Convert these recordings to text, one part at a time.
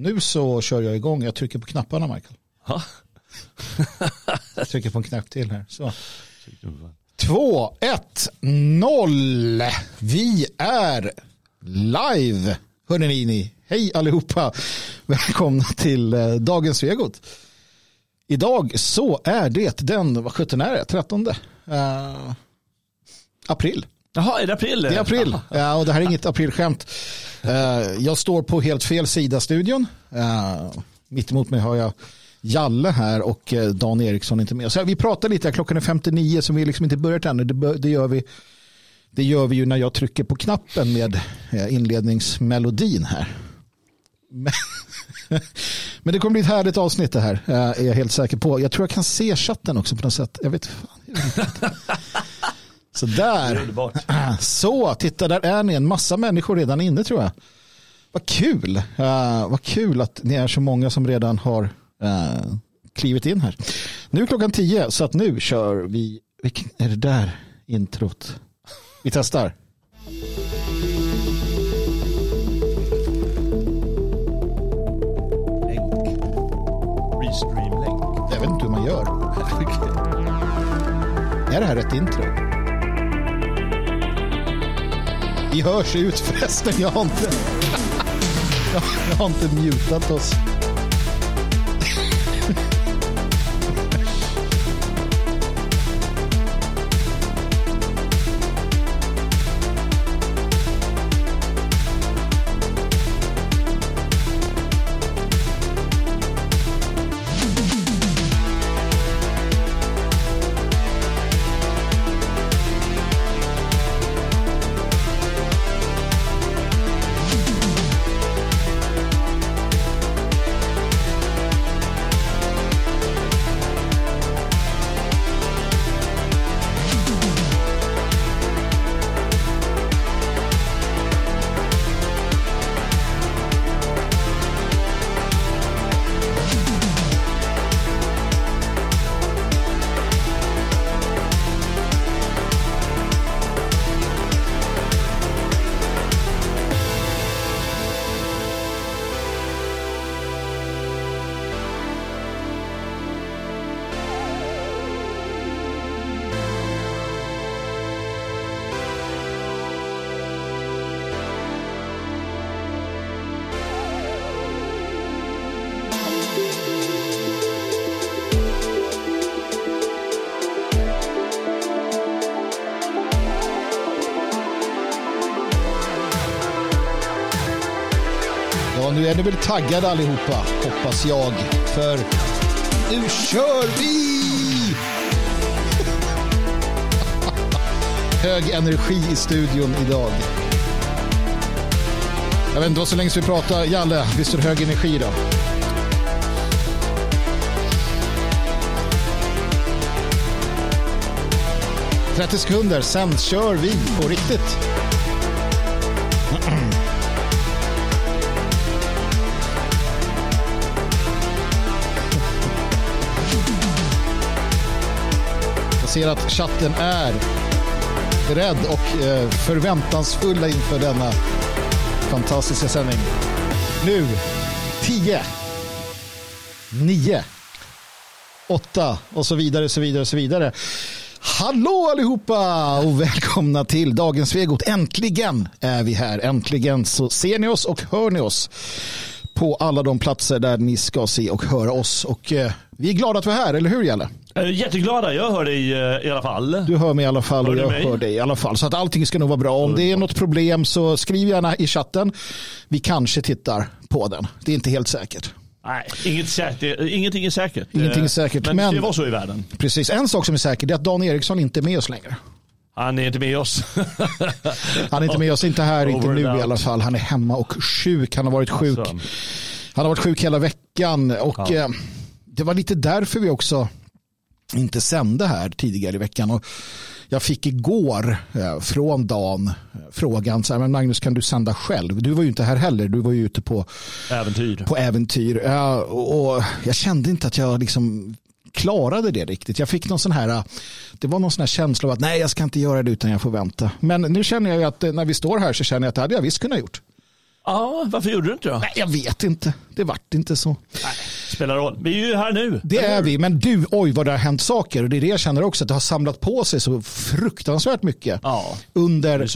Nu så kör jag igång. Jag trycker på knapparna, Michael. Ja. Jag trycker på en knapp till här. Så. 2, 1, 0. Vi är live. Hörrni ni. Hej allihopa. Välkomna till eh, dagens Svegot. Idag så är det den, vad sjutton är det, 13 eh, april. Jaha, är det april? Det är april ja, och det här är inget aprilskämt. Eh, jag står på helt fel sida studion. Uh, mitt emot mig har jag Jalle här och eh, Dan Eriksson inte med. Så vi pratar lite, klockan är 59 så vi har liksom inte börjat ännu. Det, det, gör vi, det gör vi ju när jag trycker på knappen med inledningsmelodin här. Men, men det kommer bli ett härligt avsnitt det här, är jag helt säker på. Jag tror jag kan se chatten också på något sätt. Jag vet, fan, jag vet inte. Så där. Så, titta där är ni. En massa människor redan inne tror jag. Vad kul. Uh, vad kul att ni är så många som redan har uh, klivit in här. Nu är klockan tio så att nu kör vi. Vilken är det där introt? Vi testar. Länk. Restream-länk. Jag vet inte hur man gör. är det här rätt intro? Vi hörs ut förresten. Jag har inte, jag har inte mutat oss. Är ni väl taggade allihopa, hoppas jag. För nu kör vi! Hög energi i studion idag. Jag vet inte vad så länge vi pratar. Jalle, visst är det hög energi då? ...30 sekunder, sen kör vi på riktigt. ser att chatten är beredd och eh, förväntansfulla inför denna fantastiska sändning. Nu 10, 9, 8 och så vidare, så vidare, så vidare. Hallå allihopa och välkomna till dagens Svegot. Äntligen är vi här. Äntligen så ser ni oss och hör ni oss på alla de platser där ni ska se och höra oss. Och eh, vi är glada att vi är här, eller hur Jalle? Eh, jätteglada, jag hör dig eh, i alla fall. Du hör mig i alla fall hör och jag mig? hör dig i alla fall. Så att allting ska nog vara bra. Om det är något problem så skriv gärna i chatten. Vi kanske tittar på den. Det är inte helt säkert. Nej, inget säkert, ingenting är säkert. Ingenting är säkert. Men, men det var så i världen. Precis. En sak som är säker är att Dan Eriksson inte är med oss längre. Han är inte med oss. han är inte med oss, inte här, inte nu i alla fall. Han är hemma och sjuk. Han har varit sjuk. Alltså. Han har varit sjuk hela veckan och ja. eh, det var lite därför vi också inte sände här tidigare i veckan. Och jag fick igår eh, från Dan eh, frågan, så här, men Magnus kan du sända själv? Du var ju inte här heller, du var ju ute på äventyr. På äventyr. Och jag kände inte att jag liksom klarade det riktigt. Jag fick någon sån här, det var någon sån här känsla av att nej jag ska inte göra det utan jag får vänta. Men nu känner jag att när vi står här så känner jag att det hade jag visst kunnat gjort. Ja, varför gjorde du inte då? Nej, jag vet inte. Det vart inte så. Nej, spelar roll. Vi är ju här nu. Det är vi, men du, oj vad det har hänt saker. Och det är det jag känner också, att det har samlat på sig så fruktansvärt mycket Ja, under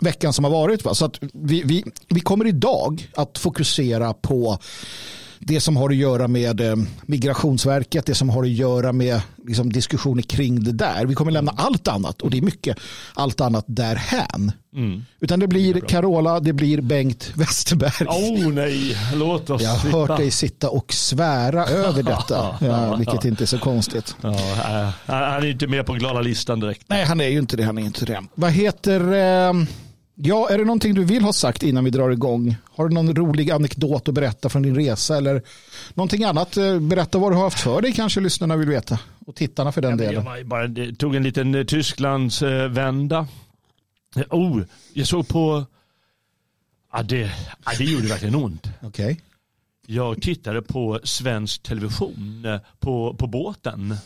veckan som har varit. Va? Så att vi, vi, vi kommer idag att fokusera på det som har att göra med eh, Migrationsverket, det som har att göra med liksom, diskussioner kring det där. Vi kommer lämna allt annat och det är mycket allt annat därhän. Mm. Utan det blir Carola, det blir Bengt Westerberg. Oh nej, låt oss Jag har slippa. hört dig sitta och svära över detta, ja, vilket inte är så konstigt. Ja, äh, han är inte med på glada listan direkt. Nej, han är ju inte det. Han är inte det. Vad heter... Eh, ja, är det någonting du vill ha sagt innan vi drar igång? Har du någon rolig anekdot att berätta från din resa eller någonting annat? Eh, Berätta vad du har haft för dig kanske lyssnarna vill veta. Och tittarna för den Jag delen. ju bara, tog en liten eh, Tysklandsvända. Oh, jag såg på... Ja, det, ja, det gjorde verkligen ont. Okej. Jag tittade på svensk television eh, på, på båten.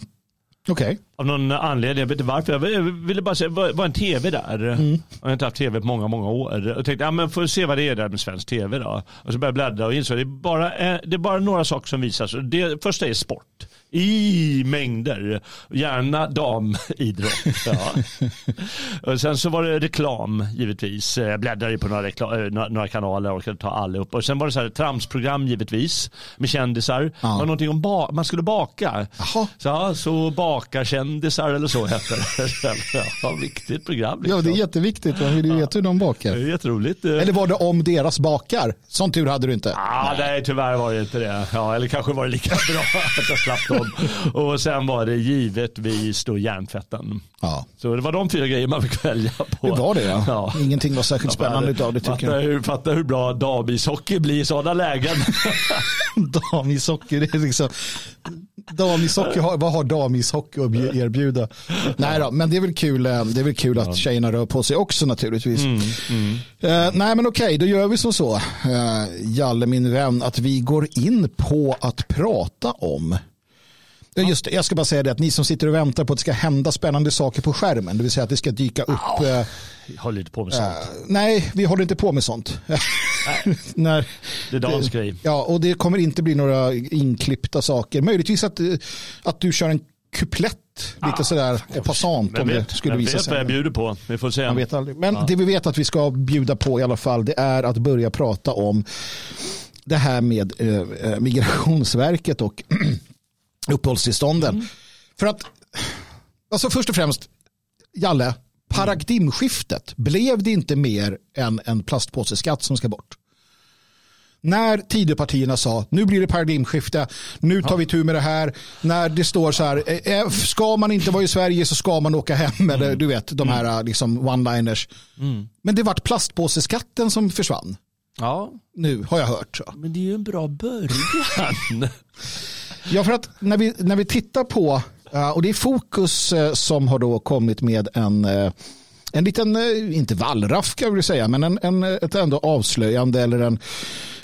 Okej. Av någon anledning, jag vet inte varför. Jag ville bara säga, var, var en tv där? Jag har inte haft tv på många, många år. Och tänkte, ja men får se vad det är där med svensk tv då. Och så började jag bläddra och insåg, det är bara, eh, det är bara några saker som visas. Det första är sport. I mängder. Gärna damidrott. Ja. och sen så var det reklam givetvis. Jag bläddrade på några, rekla- eh, några- kanaler och kunde ta allihop. Och sen var det så här tramsprogram givetvis. Med kändisar. Ja. Det var någonting om ba- man skulle baka. Jaha. Så, ja, så bakar kändisar eller så hette det. ja, viktigt program. Ja, Liksom. det är jätteviktigt. Man vill ju veta hur de Det bakar. är jätteroligt. Eller var det om deras bakar? Sån tur hade du inte. Ah, nej, tyvärr var det inte det. Ja, eller kanske var det lika bra att jag slapp dem. Och sen var det givetvis då järntvätten. Ja, Så det var de fyra grejer man fick välja på. det var det ja. Ja. Ingenting var särskilt spännande utav det tycker fatta jag. hur, fatta hur bra damishockey blir i sådana lägen. Damishockey, det är liksom... Damishockey, vad har damishockey att bju- erbjuda? Nej då, men det är väl kul, eh, det är väl kul att tjejerna rör på sig också naturligtvis. Eh, nej men okej, då gör vi som så, eh, Jalle min vän, att vi går in på att prata om Just det, jag ska bara säga det att ni som sitter och väntar på att det ska hända spännande saker på skärmen, det vill säga att det ska dyka upp. eh, Jag håller lite på med sånt. eh, nej, vi håller inte på med sånt. När, Det är Dans grej. Ja, och det kommer inte bli några inklippta saker. Möjligtvis att, eh, att du kör en kuplett lite sådär en passant om det vet, skulle jag visa vet vad jag sig. bjuder på. Vi får se. Man vet aldrig. Men det vi vet att vi ska bjuda på i alla fall det är att börja prata om det här med eh, eh, Migrationsverket och uppehållstillstånden. För att, alltså först och främst, Jalle, paradigmskiftet, blev det inte mer än en plastpåseskatt som ska bort? När Tidöpartierna sa nu blir det paradigmskifte, nu tar vi tur med det här. När det står så här, eh, eh, ska man inte vara i Sverige så ska man åka hem. Eller du vet, de här liksom one-liners. Men det vart plastpåseskatten som försvann. Ja, Nu har jag hört. Så. men det är ju en bra början. Ja, för att när vi, när vi tittar på, eh, och det är Fokus eh, som har då kommit med en, eh, en liten, inte wallraff kan jag väl säga, men en, en, ett ändå avslöjande eller en,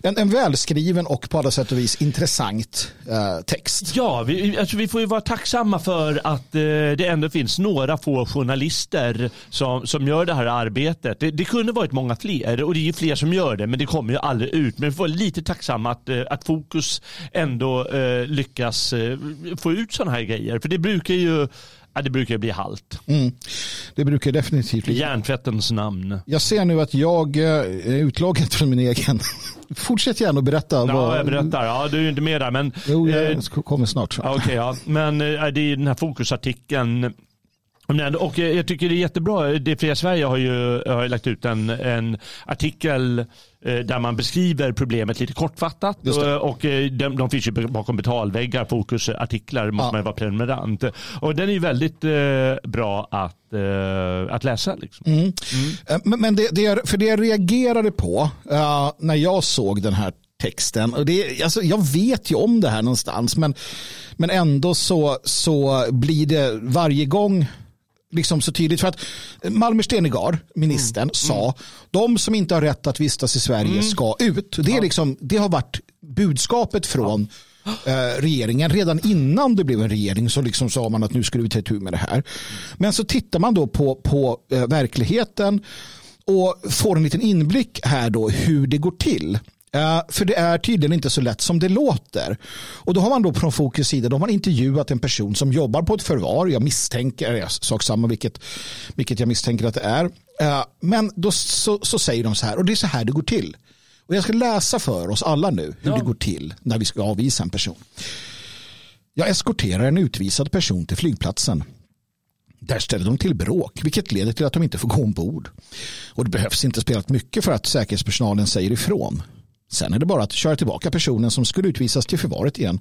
en, en välskriven och på alla sätt och vis intressant eh, text. Ja, vi, alltså vi får ju vara tacksamma för att eh, det ändå finns några få journalister som, som gör det här arbetet. Det, det kunde varit många fler och det är ju fler som gör det men det kommer ju aldrig ut. Men vi får vara lite tacksamma att, eh, att Fokus ändå eh, lyckas eh, få ut sådana här grejer. För det brukar ju ja, det brukar bli halt. Mm. Det brukar definitivt bli. järntvättens namn. Jag ser nu att jag eh, är utloggad från min egen. Fortsätt gärna att berätta. Ja, vad- jag berättar. Ja, du är inte med där men Jo, eh, jag kommer snart. Okej, ja. men eh, det är den här fokusartikeln. Och eh, jag tycker det är jättebra. Det Fria Sverige har ju har ju lagt ut en, en artikel eh, där man beskriver problemet lite kortfattat. Det. Och, eh, de, de finns ju bakom betalväggar, fokusartiklar, måste Ja. man vara prenumerant. Och den är ju väldigt eh, bra att, eh, att läsa. Liksom. Mm. Eh, Men, men det, det, för det jag reagerade på eh, när jag såg den här texten, och det, alltså, jag vet ju om det här någonstans, men, men ändå så, så blir det varje gång liksom så tydligt. För att Malmer Stenegard, ministern, sa de som inte har rätt att vistas i Sverige ska ut. Det, är liksom, det har varit budskapet från eh, regeringen. Redan innan det blev en regering så liksom sa man att nu skulle vi ta tur med det här. Men så tittar man då på, på eh, verkligheten och får en liten inblick här då hur det går till. För det är tydligen inte så lätt som det låter. Och då har man då från Fokus sida då har man intervjuat en person som jobbar på ett förvar. Jag misstänker, sak samma vilket, vilket jag misstänker att det är. Men då så, så, säger de så här, och det är så här det går till. Och jag ska läsa för oss alla nu hur ja. det går till när vi ska avvisa en person. Jag eskorterar en utvisad person till flygplatsen. Där ställer de till bråk, vilket leder till att de inte får gå ombord. Och det behövs inte spelat mycket för att säkerhetspersonalen säger ifrån. Sen är det bara att köra tillbaka personen som skulle utvisas till förvaret igen.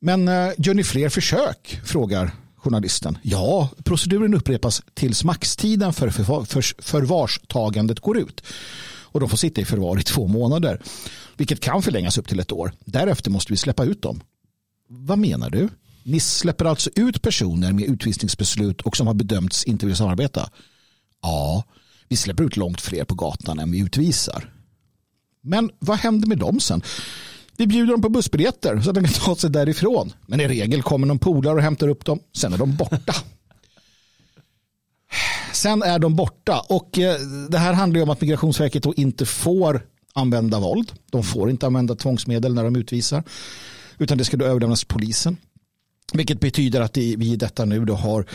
Men eh, gör ni fler försök? frågar journalisten. Ja, proceduren upprepas tills maxtiden för förvarstagandet går ut. Och de får sitta i förvar i två månader. Vilket kan förlängas upp till ett år. Därefter måste vi släppa ut dem. Vad menar du? Ni släpper alltså ut personer med utvisningsbeslut och som har bedömts inte vilja samarbeta? Ja, vi släpper ut långt fler på gatan än vi utvisar. Men vad händer med dem sen? Vi bjuder dem på bussbiljetter så att de kan ta sig därifrån. Men i regel kommer någon polare och hämtar upp dem. Sen är de borta. Sen är de borta och eh, det här handlar om att Migrationsverket då inte får använda våld. De får inte använda tvångsmedel när de utvisar. Utan det ska då överlämnas till polisen. Vilket betyder att vi i detta nu då har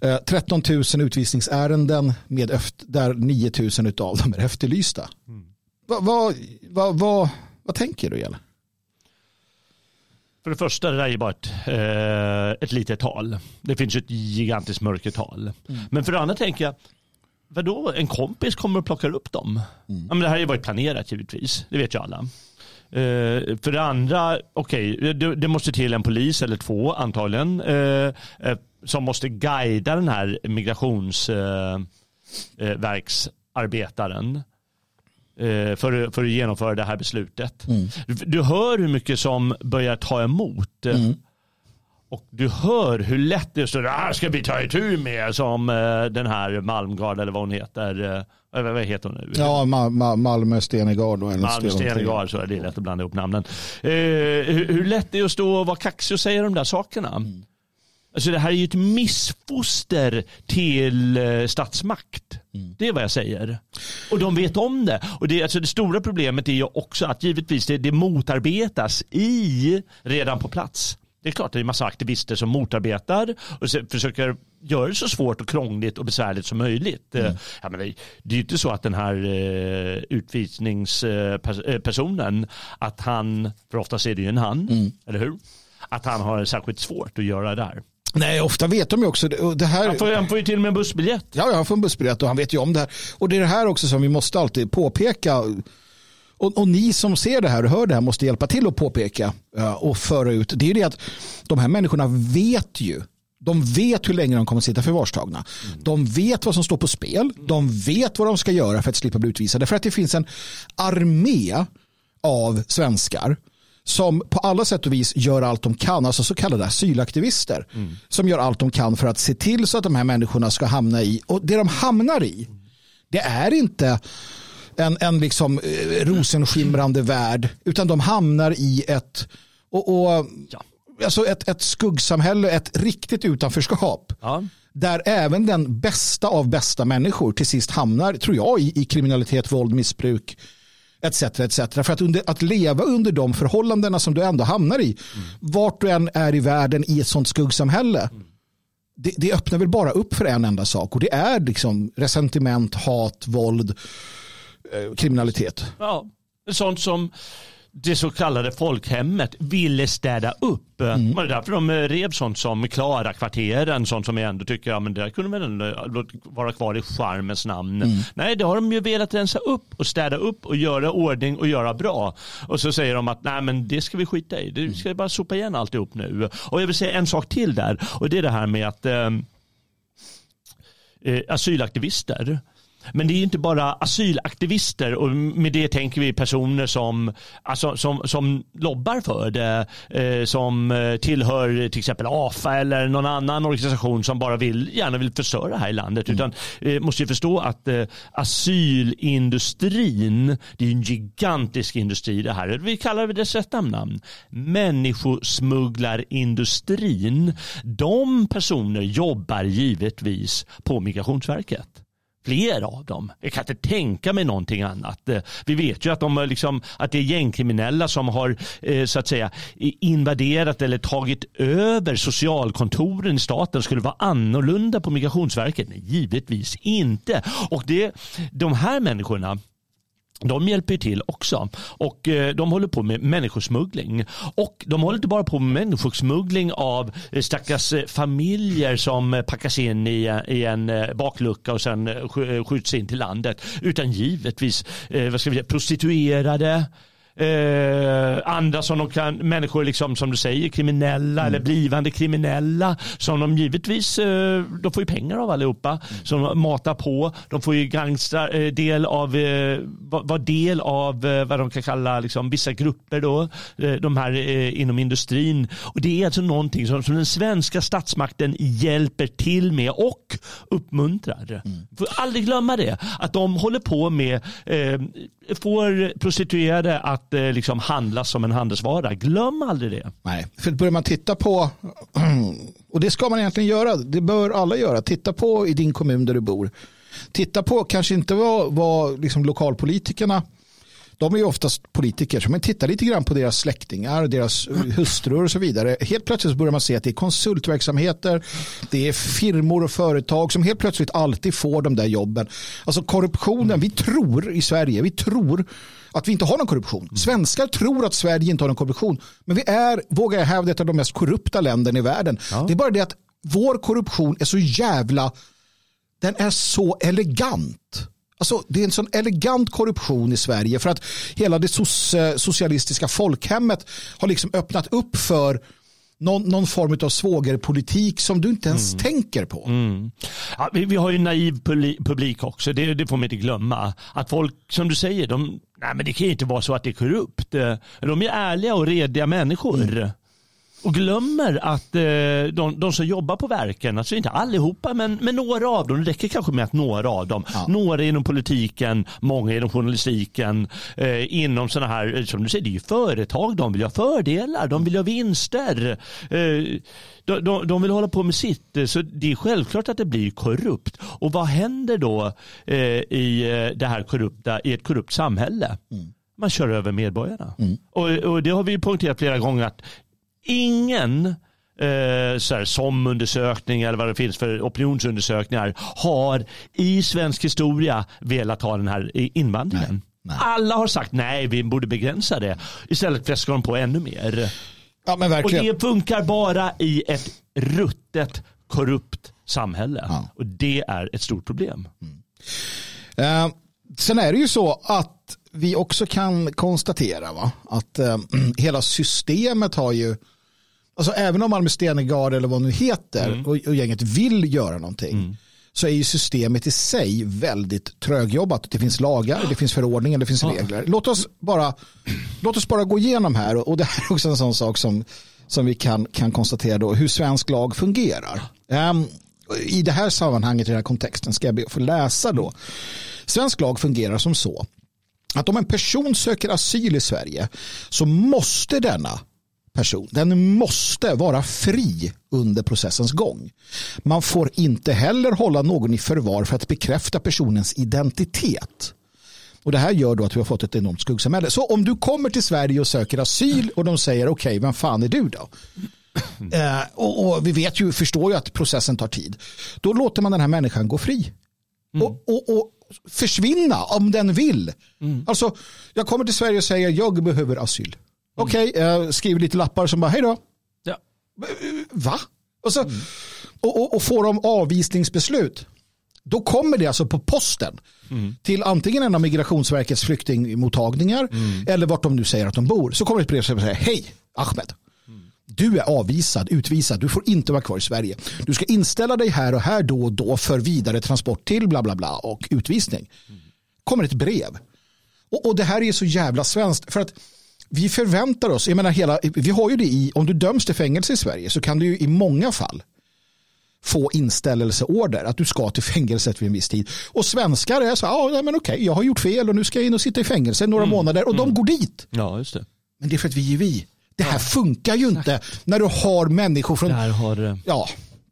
eh, 13 000 utvisningsärenden med där 9 000 av dem är efterlysta. Mm. Vad, vad, vad, vad, vad tänker du, Jelle? För det första, det där är bara ett, eh, ett litet tal. Det finns ett gigantiskt mörkertal. Mm. Men för det andra tänker jag, vadå, en kompis kommer och plockar upp dem? Mm. Ja, men det här har ju varit planerat givetvis, det vet ju alla. Uh, för det andra, okej, okay, det, det, måste till en polis eller två antagligen uh, uh, som måste guida den här migrationsverksarbetaren för, för att genomföra det här beslutet. Mm. Du, hör hur mycket som börjar ta emot. Mm. Och du hör hur lätt det står, det här ska vi ta itu med, som den här Malmgard eller vad hon heter vad heter hon nu? Ja, Ma Ma Malmö Stenegard. Malmö Stenegard, så är det lätt att blanda ihop namnen. Eh, hur, lätt är det att stå och vara kaxig och säga de där sakerna? Mm. Alltså det här är ju ett missfoster till eh, statsmakt. Mm. Det är vad jag säger. Och de vet om det. Och det, alltså det stora problemet är ju också att givetvis det, det motarbetas i redan på plats. Det är klart att det är massa aktivister som motarbetar och försöker göra det så svårt och krångligt och besvärligt som möjligt. Mm. Ja, men det, det är ju inte så att den här eh, utvisningspersonen, att han, för oftast är det ju en han, mm. eller hur? Att han har särskilt svårt att göra det här. Nej, ofta vet de ju också det. här... han, får, han får ju till och med en bussbiljett. Ja, han får en bussbiljett och han vet ju om det här. Och det är det här också som vi måste alltid påpeka och, och, ni som ser det här och hör det här måste hjälpa till att påpeka uh, och föra ut. Det är ju det att de här människorna vet ju de vet hur länge de kommer att sitta förvarstagna. Mm. De vet vad som står på spel. De vet vad de ska göra för att slippa bli utvisade. För att det finns en armé av svenskar som på alla sätt och vis gör allt de kan, alltså så kallade asylaktivister, mm. som gör allt de kan för att se till så att de här människorna ska hamna i, och det de hamnar i, det är inte en, en liksom eh, rosenskimrande värld, utan de hamnar i ett, och, och ja. alltså ett, ett skuggsamhälle, ett riktigt utanförskap. Ja. Där även den bästa av bästa människor till sist hamnar, tror jag, i, i kriminalitet, våld, missbruk, etc. etc. För att, under, att leva under de förhållandena som du ändå hamnar i, mm. vart du än är i världen i ett sånt skuggsamhälle, mm. det, det, öppnar väl bara upp för en enda sak och det är liksom resentiment, hat, våld, Eh, kriminalitet. Ja, sånt som det så kallade folkhemmet ville städa upp. Mm. Det är därför de rev sånt som Klara-kvarteren, sånt som jag ändå tycker, ja men det kunde väl ändå vara kvar i charmens namn. Mm. Nej, det har de ju velat rensa upp och städa upp och göra ordning och göra bra. Och så säger de att nej men det ska vi skita i, det ska vi bara sopa igen alltihop nu. Och jag vill säga en sak till där och det är det här med att eh, eh asylaktivister men det är inte bara asylaktivister och med det tänker vi personer som, alltså, som, som lobbar för det, eh, som eh, tillhör till exempel AFA eller någon annan organisation som bara vill, gärna vill förstöra här i landet. Mm. Utan eh, måste ju förstå att eh, asylindustrin, det är en gigantisk industri det här. Vi kallar det dess rätta namn. Människosmugglarindustrin. De personer jobbar givetvis på Migrationsverket fler av dem. Jag kan inte tänka mig någonting annat. Eh, vi vet ju att, de liksom, att det är gängkriminella som har eh, så att säga invaderat eller tagit över socialkontoren i staten. Skulle vara annorlunda på Migrationsverket? Nej, givetvis inte. Och det, de här människorna de hjälper till också och eh, de håller på med människosmuggling. Och de håller inte bara på med människosmuggling av eh, stackars eh, familjer som packas in i en baklucka och sen skjuts in till landet. Utan givetvis vad ska vi säga, prostituerade, Eh, andra som de kan, människor liksom, som du säger, kriminella mm. eller blivande kriminella som de givetvis, eh, de får ju pengar av allihopa, mm. som de matar på. De får ju gangsta, eh, del av, eh, var del av eh, vad de kan kalla liksom, vissa grupper då, eh, de här eh, inom industrin. Och det är alltså någonting som, som den svenska statsmakten hjälper till med och uppmuntrar. Mm. Får aldrig glömma det, att de håller på med, får prostituerade att att eh, liksom handlas som en handelsvara. Glöm aldrig det. Nej, för börjar man titta på, och det ska man egentligen göra, det bör alla göra, titta på i din kommun där du bor. Titta på, kanske inte vad, vad liksom lokalpolitikerna de är ju oftast politiker, men titta lite grann på deras släktingar, deras hustrur och så vidare. Helt plötsligt börjar man se att det är konsultverksamheter, det är firmor och företag som helt plötsligt alltid får de där jobben. Alltså korruptionen, vi tror i Sverige, vi tror att vi inte har någon korruption. Mm. Svenskar tror att Sverige inte har någon korruption. Men vi är, vågar jag hävda, ett av de mest korrupta länderna i världen. Ja. Det är bara det att vår korruption är så jävla, den är så elegant. Alltså, det är en sån elegant korruption i Sverige för att hela det socialistiska folkhemmet har liksom öppnat upp för någon, någon form av svågerpolitik som du inte ens mm. tänker på. Mm. Ja, vi, vi, har ju naiv publik också, det, det får man inte glömma. Att folk, som du säger, de, nej, men det kan ju inte vara så att det är korrupt. De är ärliga och rediga människor. Mm. Och glömmer att eh, de, de, som jobbar på verken, alltså inte allihopa, men, men några av dem, det räcker kanske med att några av dem, ja. några inom politiken, många inom journalistiken, eh, inom sådana här, som du säger, det är ju företag, de vill ha fördelar, de vill ha vinster. Eh, de, de, de, vill hålla på med sitt, så det är självklart att det blir korrupt. Och vad händer då eh, i, eh, det här korrupta, i ett korrupt samhälle? Mm man kör över medborgarna. Mm. Och, och, det har vi poängterat flera gånger att ingen eh, så här, SOM-undersökning eller vad det finns för opinionsundersökningar har i svensk historia velat ha den här invandringen. Nej, nej. Alla har sagt nej, vi borde begränsa det. Istället fläskar de på ännu mer. Ja, men verkligen. Och det funkar bara i ett ruttet, korrupt samhälle. Ja. Och det är ett stort problem. Mm. Uh, sen är det ju så att vi också kan konstatera va? att uh, hela systemet har ju Alltså även om Malmö Stenegard eller vad nu heter mm. och, och, gänget vill göra någonting mm. så är ju systemet i sig väldigt trögjobbat. Det finns lagar, det finns förordningar, det finns regler. Låt oss, bara, låt oss bara gå igenom här och det här är också en sån sak som, som vi kan, kan konstatera då, hur svensk lag fungerar. Um, I det här sammanhanget, i den här kontexten, ska jag be att få läsa då. Svensk lag fungerar som så att om en person söker asyl i Sverige så måste denna person. Den måste vara fri under processens gång. Man får inte heller hålla någon i förvar för att bekräfta personens identitet. Och Det här gör då att vi har fått ett enormt skuggsamhälle. Så om du kommer till Sverige och söker asyl och de säger okej, okay, vem fan är du då? Eh, och, och, vi vet ju, förstår ju att processen tar tid. Då låter man den här människan gå fri. Mm. Och, och, och, försvinna om den vill. Mm. Alltså, jag kommer till Sverige och säger jag behöver asyl. Okej, okay, jag skriver lite lappar som bara hej då. Ja. Va? Och, så, mm. och, och, och får de avvisningsbeslut. Då kommer det alltså på posten mm. till antingen en av Migrationsverkets flyktingmottagningar mm. eller vart de nu säger att de bor. Så kommer ett brev som säger hej Ahmed. Du är avvisad, utvisad, du får inte vara kvar i Sverige. Du ska inställa dig här och här då och då för vidare transport till bla bla bla och utvisning. Kommer ett brev. Och, och det här är så jävla svenskt för att vi förväntar oss, jag menar hela, vi har ju det i, om du döms till fängelse i Sverige så kan du ju i många fall få inställelseorder att du ska till fängelset vid en viss tid. Och svenskar är så ja men okej, jag har gjort fel och nu ska jag in och sitta i fängelse några mm. månader och mm. de går dit. Ja, just det. Men det är för att vi är vi. Det här ja. funkar ju inte när du har människor från... Där har Ja,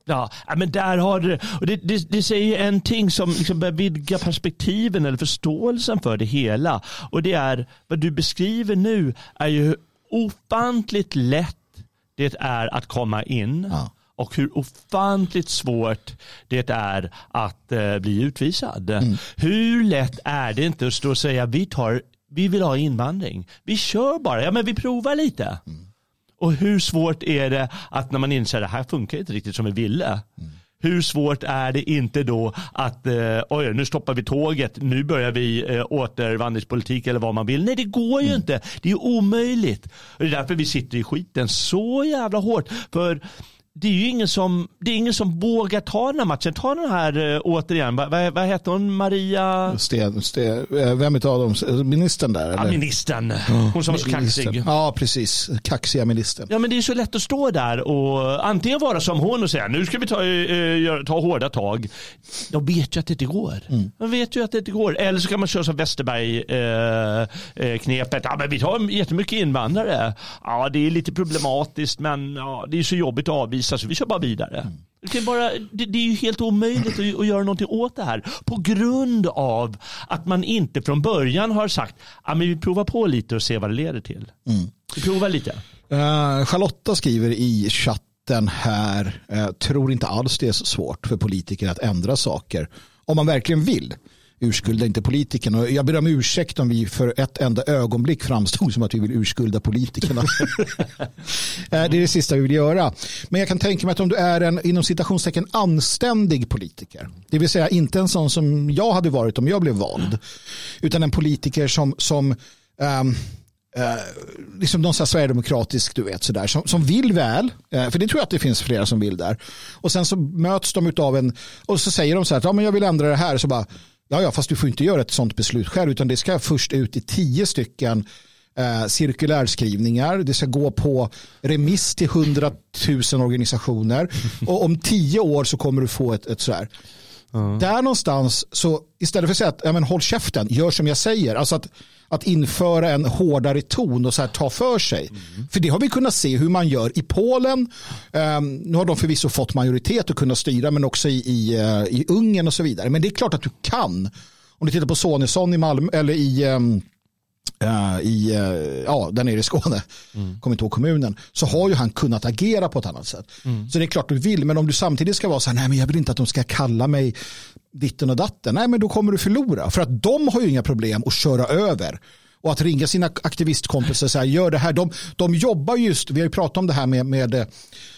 Ja, men där har du och det. Det, det säger en ting som liksom börjar vidga perspektiven eller förståelsen för det hela. Och det är vad du beskriver nu är ju hur ofantligt lätt det är att komma in. Ja. Och hur ofantligt svårt det är att eh, bli utvisad. Mm. Hur lätt är det inte att stå och säga vi, tar, vi vill ha invandring. Vi kör bara, ja men vi provar lite. Mm. Och hur svårt är det att när man inser att det här funkar inte riktigt som vi ville. Mm. Hur svårt är det inte då att eh, oj, nu stoppar vi tåget, nu börjar vi eh, återvandringspolitik eller vad man vill. Nej, det går ju mm. inte. Det är omöjligt. Och det är därför vi sitter i skiten så jävla hårt. För det är ju ingen som, det är ingen som vågar ta den här matchen. Ta den här äh, återigen, vad, vad, heter hon? Maria? Sten, Sten, eh, vem av dem? Ministern där? Eller? Ja, ministern. Hon som var så kaxig. Ja, precis. Kaxiga ministern. Ja, men det är så lätt att stå där och antingen vara som hon och säga nu ska vi ta, äh, ta hårda tag. De vet ju att det inte går. Mm. De vet ju att det inte går. Eller så kan man köra som Westerberg-knepet. Äh, ja, men vi tar jättemycket invandrare. Ja, det är lite problematiskt, men ja, det är så jobbigt att avvisa visa så vi kör bara vidare. Mm. Det, bara, det, det, är ju helt omöjligt att, att, göra någonting åt det här på grund av att man inte från början har sagt att vi provar på lite och ser vad det leder till. Mm. Vi provar lite. Uh, Charlotta skriver i chatten här, uh, tror inte alls det är så svårt för politiker att ändra saker om man verkligen vill urskulda inte politikerna. Och jag ber om ursäkt om vi för ett enda ögonblick framstod som att vi vill urskulda politikerna. Eh, det är det sista vi vill göra. Men jag kan tänka mig att om du är en inom citationstecken anständig politiker, det vill säga inte en sån som jag hade varit om jag blev vald, utan en politiker som, som um, Uh, liksom någon sån sverigedemokratisk, du vet, sådär, som, som vill väl, uh, för det tror jag att det finns flera som vill där. Och sen så möts de av en, och så säger de så här, ja men jag vill ändra det här, så bara, Ja, ja, fast du får inte göra ett sånt beslut själv utan det ska först ut i tio stycken eh, cirkulärskrivningar. Det ska gå på remiss till hundratusen organisationer och om tio år så kommer du få ett, ett sådär. Mm. Där någonstans, så istället för att säga att ja, men, håll käften, gör som jag säger. Alltså att, att införa en hårdare ton och så här, ta för sig. Mm. För det har vi kunnat se hur man gör i Polen. Um, nu har de förvisso fått majoritet att kunna styra men också i, i, uh, i Ungern och så vidare. Men det är klart att du kan. Om du tittar på Sonesson i Malmö eller i um, Uh, i, uh, ja, där nere i Skåne, mm. kommer inte ihåg kommunen, så har ju han kunnat agera på ett annat sätt. Mm. Så det är klart du vill, men om du samtidigt ska vara så här, nej men jag vill inte att de ska kalla mig ditten och datten, nej men då kommer du förlora. För att de har ju inga problem att köra över och att ringa sina aktivistkompisar och säga gör det här. De, de jobbar just, vi har ju pratat om det här med, med eh,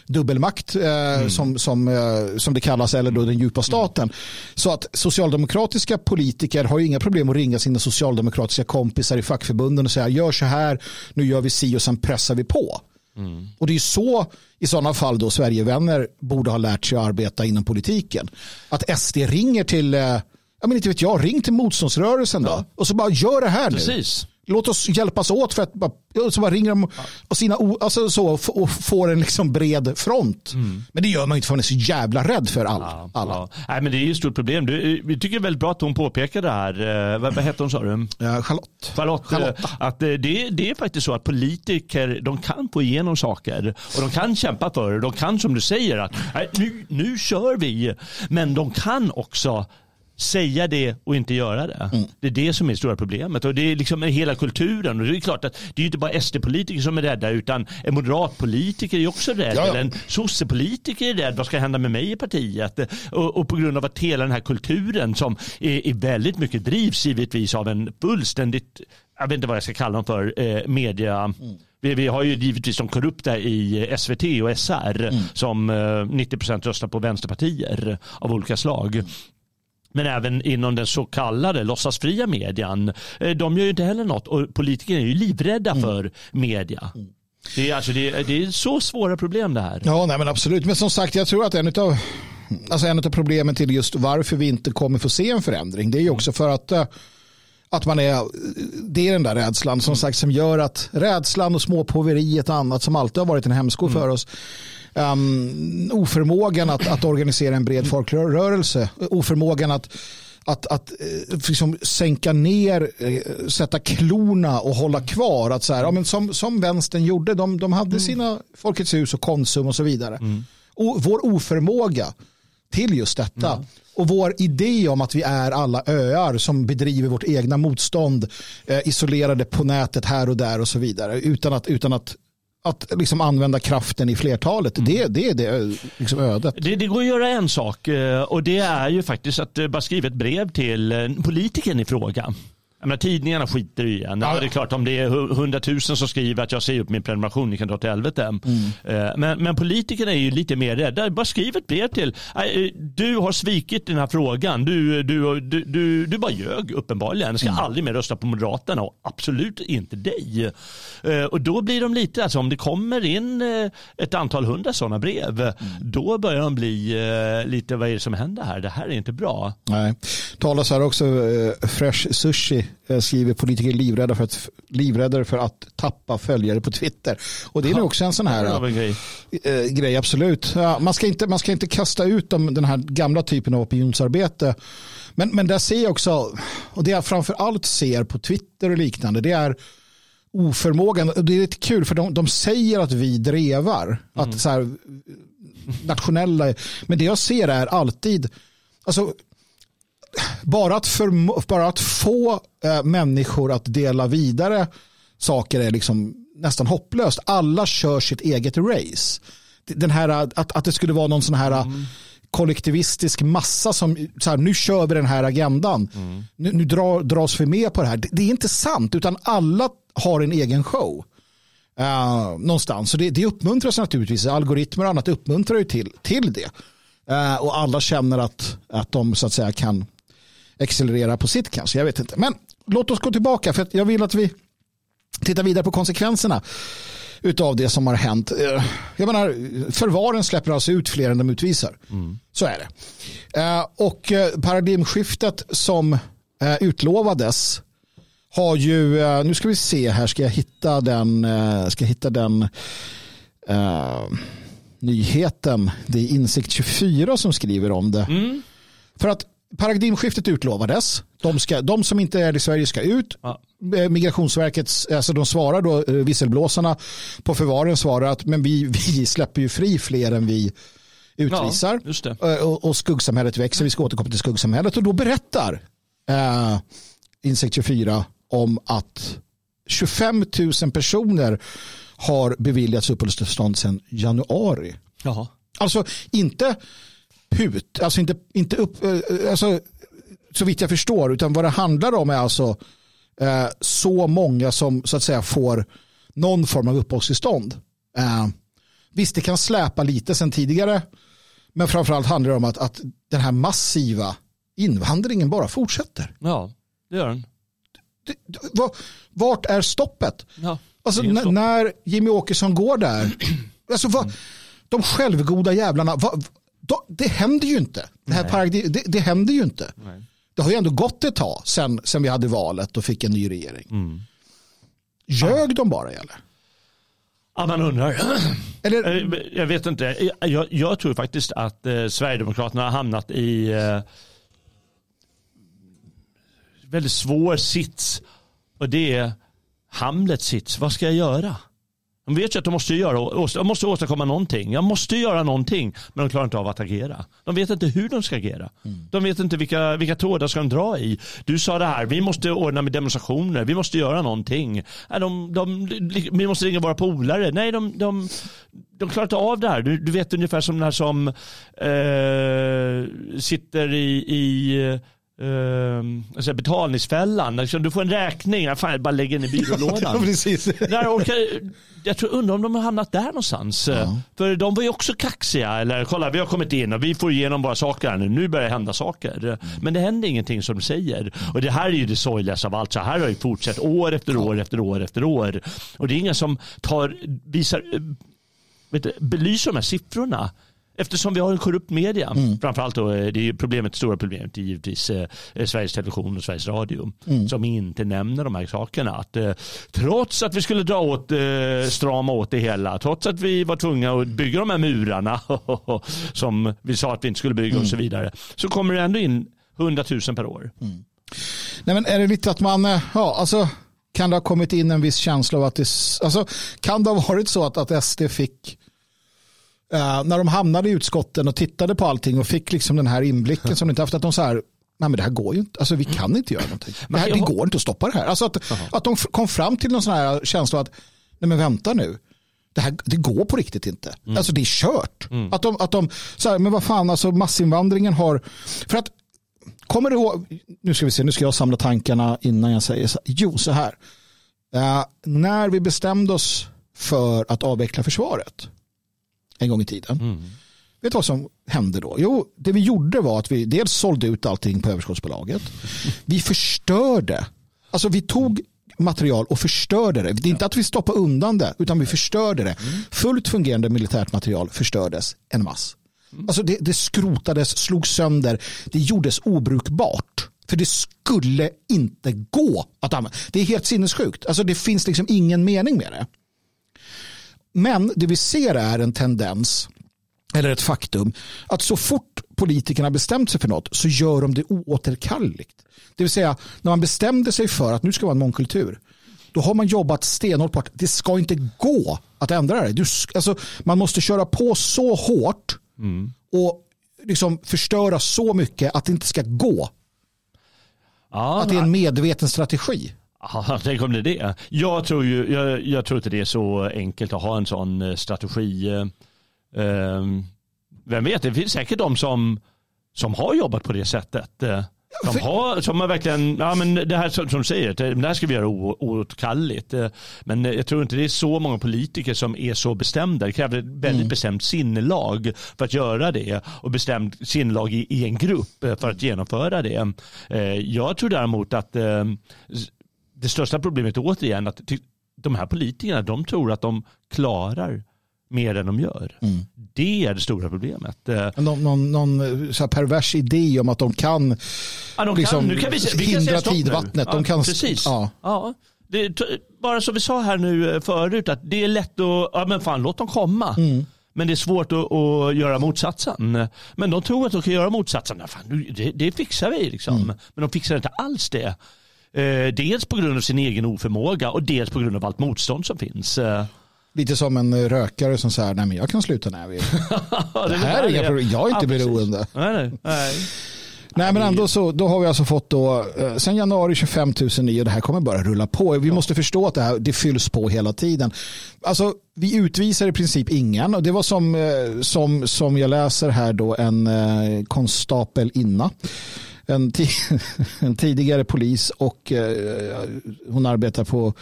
dubbelmakt eh, mm. som, som, eh, som det kallas eller då den djupa staten. Mm. Så att socialdemokratiska politiker har ju inga problem att ringa sina socialdemokratiska kompisar i fackförbunden och säga gör så här, nu gör vi si och sen pressar vi på. Mm. Och det är så i sådana fall då Sverigevänner borde ha lärt sig att arbeta inom politiken. Att SD ringer till, eh, ja men inte vet jag, ring till motståndsrörelsen då. Ja. Och så bara gör det här Precis. nu. Låt oss hjälpas åt för att bara, så bara ringer de och, sina, alltså så, och får en liksom bred front. Mm. Men det gör man inte för man är så jävla rädd för all, ja, alla. Ja. Nej, men det är ju ett stort problem. Du, vi tycker väldigt bra att hon påpekar det här. Eh, vad, vad hette hon sa du? Ja, Charlotte. Charlotte. Charlotte. Att det, det är faktiskt så att politiker de kan få igenom saker och de kan kämpa för det. De kan som du säger att nu, nu kör vi. Men de kan också säga det och inte göra det. Mm. Det är det som är det stora problemet. Och det är liksom hela kulturen. Och det är klart att det är inte bara SD-politiker som är rädda utan en moderatpolitiker är också rädd. Ja, ja. Eller en sossepolitiker är rädd. Vad ska hända med mig i partiet? Och, och, på grund av att hela den här kulturen som är, är väldigt mycket drivs givetvis av en fullständigt, jag vet inte vad jag ska kalla dem för, eh, media mm. Vi, vi, har ju givetvis de korrupta i SVT och SR mm. som 90% eh, röstar på vänsterpartier av olika slag. Mm men även inom den så kallade låtsasfria median. Eh, de gör ju inte heller något och politiker är ju livrädda mm. för media. Mm. Det är, alltså, det, är, det är så svåra problem det här. Ja, nej, men absolut. Men som sagt, jag tror att en av alltså en av problemen till just varför vi inte kommer få se en förändring det är ju också för att eh, att man är, det är den där rädslan som sagt som gör att rädslan och småpåveriet och annat som alltid har varit en hämsko mm. för oss um, oförmågan att, att organisera en bred folkrörelse, oförmågan att att, att eh, liksom sänka ner, eh, sätta klorna och hålla kvar. Att så här, ja, men som, som vänstern gjorde, de, de hade mm. sina Folkets hus och Konsum och så vidare. Mm. och vår oförmåga till just detta. Mm. Och vår idé om att vi är alla öar som bedriver vårt egna motstånd eh, isolerade på nätet här och där och så vidare utan att, utan att att liksom använda kraften i flertalet. Mm. Det, det är det liksom ödet. Det, det, går att göra en sak eh, och det är ju faktiskt att eh, bara skriva ett brev till eh, politikern i fråga. Jag menar, tidningarna skiter i en. Ja. Det är klart om det är hundratusen som skriver att jag säger upp min prenumeration, ni kan dra till helvete. Mm. Eh, men, men politikerna är ju lite mer rädda. Bara skriv ett brev till. Eh, du har svikit den här frågan. Du, du, du, du, du bara ljög uppenbarligen. Jag ska mm. aldrig mer rösta på Moderaterna och absolut inte dig. Eh, och då blir de lite, alltså om det kommer in ett antal hundra sådana brev, mm. då börjar de bli lite, vad är det som händer här? Det här är inte bra. Nej. Talas här också Fresh Sushi Eh, skriver politiker livrädda för att, livräddare för att tappa följare på Twitter. Och det är nog också en sån här grej. Äh, grej. absolut. Ja, man, ska inte, man ska inte kasta ut dem, den här gamla typen av opinionsarbete. Men, men där ser jag också, och det jag framför allt ser på Twitter och liknande, det är oförmågan. Det är lite kul för de, de säger att vi drevar. Mm. Att så här, nationella, men det jag ser är alltid, alltså bara att, för, bara att få äh, människor att dela vidare saker är liksom nästan hopplöst. Alla kör sitt eget race. Den här, att, att det skulle vara någon sån här mm. kollektivistisk massa som så här, nu kör vi den här agendan. Mm. Nu, nu dra, dras vi med på det här. Det, det, är inte sant utan alla har en egen show. Uh, någonstans. Så det, det uppmuntras naturligtvis. Algoritmer och annat uppmuntrar ju till, till det. Uh, och alla känner att, att de så att säga kan accelerera på sitt kanske. Jag vet inte. Men låt oss gå tillbaka för jag vill att vi tittar vidare på konsekvenserna utav det som har hänt. Eh, jag menar, förvaren släpper alltså ut fler än de utvisar. Mm. Så är det. Eh, och eh, paradigmskiftet som utlovades har ju, nu ska vi se här, ska jag hitta den, ska jag hitta den uh, nyheten. Det är Insikt 24 som skriver om det. Mm. För att paradigmskiftet utlovades. De, ska, de som inte är i Sverige ska ut. Ja. Eh, Migrationsverket, alltså de svarar då, eh, visselblåsarna på förvaren svarar att men vi, vi släpper ju fri fler än vi utvisar. Ja, eh, och, och skuggsamhället växer, vi ska återkomma till skuggsamhället och då berättar eh, Insekt 24 om att 25 000 personer har beviljats uppehållstillstånd sedan januari. Jaha. Alltså inte put, alltså inte, inte upp, eh, alltså, så vitt jag förstår, utan vad det handlar om är alltså eh, så många som så att säga får någon form av uppehållstillstånd. Eh, visst, det kan släpa lite sen tidigare, men framförallt handlar det om att, att den här massiva invandringen bara fortsätter. Ja, det gör den. Vart är stoppet? Ja, alltså, när Jimmy Åkesson går där, alltså, vad, de självgoda jävlarna, vad, det händer ju inte. Det, här paradigm, det, det händer ju inte. Nej. Det har ju ändå gått ett tag sen, sen vi hade valet och fick en ny regering. Mm. Ljög ja. de bara eller? Ja, man undrar. Eller? Eh, jag vet inte. Jag, jag tror faktiskt att eh, Sverigedemokraterna har hamnat i eh, väldigt svår sits. Och det är Hamlets sits. Vad ska jag göra? De vet ju att de måste, göra, de måste åstadkomma någonting. Jag måste göra någonting. Men de klarar inte av att agera. De vet inte hur de ska agera. Mm. De vet inte vilka, vilka trådar ska de dra i. Du sa det här, vi måste ordna med demonstrationer. Vi måste göra någonting. De, de, vi måste ringa våra polare. Nej, de, de, de klarar inte av det här. Du, du vet ungefär som den här som eh, sitter i, i Uh, alltså betalningsfällan. Liksom, du får en räkning. Fan, bara lägger den i byrålådan. precis. Där orkar, jag tror, undrar om de har hamnat där någonstans. Ja. För de var ju också kaxiga. Eller kolla, vi har kommit in och vi får igenom våra saker här nu. Nu börjar det hända saker. Mm. Men det händer ingenting som de säger. Och det här är ju det sorgligaste av allt. Så här har det fortsatt år efter år efter år efter år. Och det är ingen som tar, visar, vet du, belyser de här siffrorna. Eftersom vi har en korrupt media. Mm. Framförallt då, eh, det är problemet, stora problemet är givetvis eh, Sveriges Television och Sveriges Radio. Mm. Som inte nämner de här sakerna. Att, eh, trots att vi skulle dra åt, eh, strama åt det hela. Trots att vi var tvungna att bygga de här murarna. som vi sa att vi inte skulle bygga mm. och så mm. vidare. Så kommer det ändå in 100 000 per år. Mm. Nej, men är det lite att man, eh, ja alltså kan det ha kommit in en viss känsla av att det, alltså kan det ha varit så att, att SD fick Uh, när de hamnade i utskotten och tittade på allting och fick liksom den här inblicken som de inte haft, att de så här, nej men det här går ju inte, alltså vi kan inte göra någonting. Det, här, det går inte att stoppa det här. Alltså att, att de kom fram till någon sån här känsla att, nej men vänta nu, det, här, det går på riktigt inte. Mm. Alltså det är kört. Mm. Att de, att de så här, men vad fan, alltså massinvandringen har, för att, kommer du ihåg, nu ska vi se, nu ska jag samla tankarna innan jag säger så, jo så här, uh, när vi bestämde oss för att avveckla försvaret en gång i tiden, mm. Vet du vad som hände då? Jo, det vi gjorde var att vi dels sålde ut allting på överskottsbolaget. Vi förstörde. Alltså vi tog material och förstörde det. Det är inte att vi stoppade undan det, utan vi förstörde det. Fullt fungerande militärt material förstördes en mass. Alltså det, det skrotades, slogs sönder, det gjordes obrukbart. För det skulle inte gå att använda. Det är helt sinnessjukt. Alltså det finns liksom ingen mening med det. Men det vi ser är en tendens eller ett faktum att så fort politikerna bestämt sig för något så gör de det oåterkalleligt. Det vill säga när man bestämde sig för att nu ska vara en mångkultur då har man jobbat stenhårt på att det ska inte gå att ändra det. Du, alltså, man måste köra på så hårt mm. och liksom förstöra så mycket att det inte ska gå. Ja, att det är en medveten strategi. Ja, tänk om det är det. Jag tror, ju, jag, jag tror inte det är så enkelt att ha en sån eh, strategi. Ehm, vem vet, det finns säkert de som, som har jobbat på det sättet. Eh, som har, som har verkligen, ja men det här som, som säger, det här ska vi göra oåtkalligt. Eh, men jag tror inte det är så många politiker som är så bestämda. Det kräver ett väldigt mm. bestämt sinnelag för att göra det och bestämt sinnelag i, i, en grupp eh, för att genomföra det. Jag tror däremot att det största problemet återigen att de här politikerna de tror att de klarar mer än de gör. Mm. Det är det stora problemet. Eh, någon, någon, någon så pervers idé om att de kan, ja, de liksom, kan, nu kan vi, vi hindra tidvattnet. Ja, de kan, precis. Ja. ja. Det, bara som vi sa här nu eh, förut, att det är lätt att, ja men fan låt dem komma. Mm. Men det är svårt att, att, göra motsatsen. Men de tror att de kan göra motsatsen. Fan, det, det fixar vi liksom. Mm. Men de fixar inte alls det. Eh, dels på grund av sin egen oförmåga och dels på grund av allt motstånd som finns. Lite som en rökare som säger, nej men jag kan sluta när jag vill. det, här är inga problem, jag är inte ja, beroende. Nej, nej, nej. Nej men ändå så då har vi alltså fått då eh, sen januari 25 009 och det här kommer bara rulla på. Vi måste förstå att det här det fylls på hela tiden. Alltså vi utvisar i princip ingen och det var som, eh, som, som jag läser här då en eh, konstapel inna. En, en tidigare polis och hon arbetar på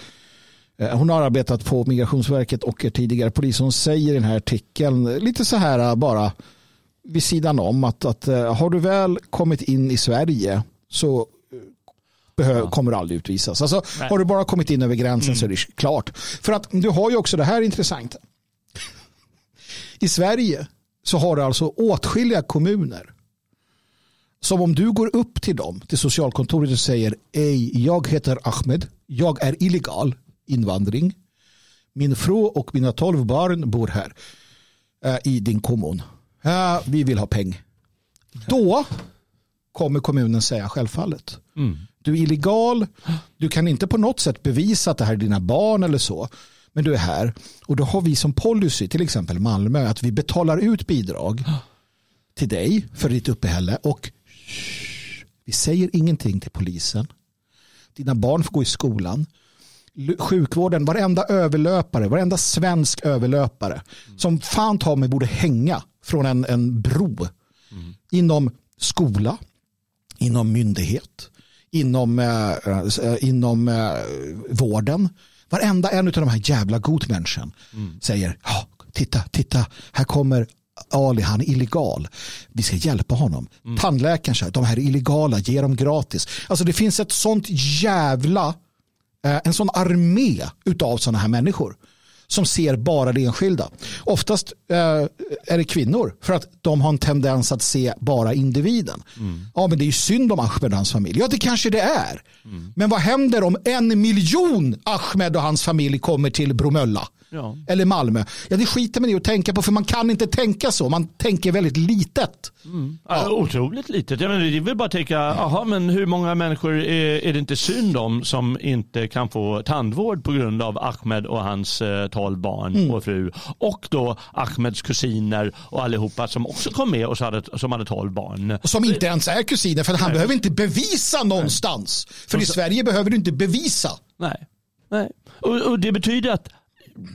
Eh, hon har arbetat på Migrationsverket och är tidigare polis. Hon säger i den här artikeln lite så här eh, bara vid sidan om att, att eh, har du väl kommit in i Sverige så behöver, kommer du aldrig utvisas. Alltså, har du bara kommit in över gränsen mm. så är det klart. För att du har ju också det här intressant. I Sverige så har du alltså åtskilliga kommuner som om du går upp till dem, till socialkontoret och säger Ej, jag heter Ahmed, jag är illegal, invandring. Min fru och mina tolv barn bor här äh, i din kommun. Äh, vi vill ha peng. Då kommer kommunen säga självfallet. Mm. Du är illegal, du kan inte på något sätt bevisa att det här är dina barn eller så. Men du är här och då har vi som policy, till exempel Malmö, att vi betalar ut bidrag till dig för ditt uppehälle och vi säger ingenting till polisen. Dina barn får gå i skolan sjukvården, varenda överlöpare, varenda svensk överlöpare mm. som fan tar mig borde hänga från en, en bro mm. inom skola, inom myndighet, inom, äh, äh, inom äh, vården. Varenda en av de här jävla godmänniskan mm. säger, titta, titta, här kommer Ali, han är illegal. Vi ska hjälpa honom. Mm. Tandläkaren säger, de här är illegala, ge dem gratis. Alltså det finns ett sånt jävla Eh, en sån armé av sådana här människor som ser bara det enskilda. Oftast eh, är det kvinnor för att de har en tendens att se bara individen. Mm. Ja, men det är ju synd om Ahmed och hans familj. Ja, det kanske det är. Mm. Men vad händer om en miljon Ahmed och hans familj kommer till Bromölla? Ja. Eller Malmö. Ja, det skiter man i att tänka på för man kan inte tänka så. Man tänker väldigt litet. Mm. Ja. otroligt litet. Jag menar, det är väl bara att tänka, aha, men hur många människor är, är det inte synd om som inte kan få tandvård på grund av Ahmed och hans eh, tolv barn mm. och fru. Och då Ahmeds kusiner och allihopa som också kom med och hade, som hade tolv barn. Och som inte ens är kusiner för han Nej. behöver inte bevisa någonstans. Nej. För i Sverige behöver du inte bevisa. Nej. Nej. Och, och det betyder att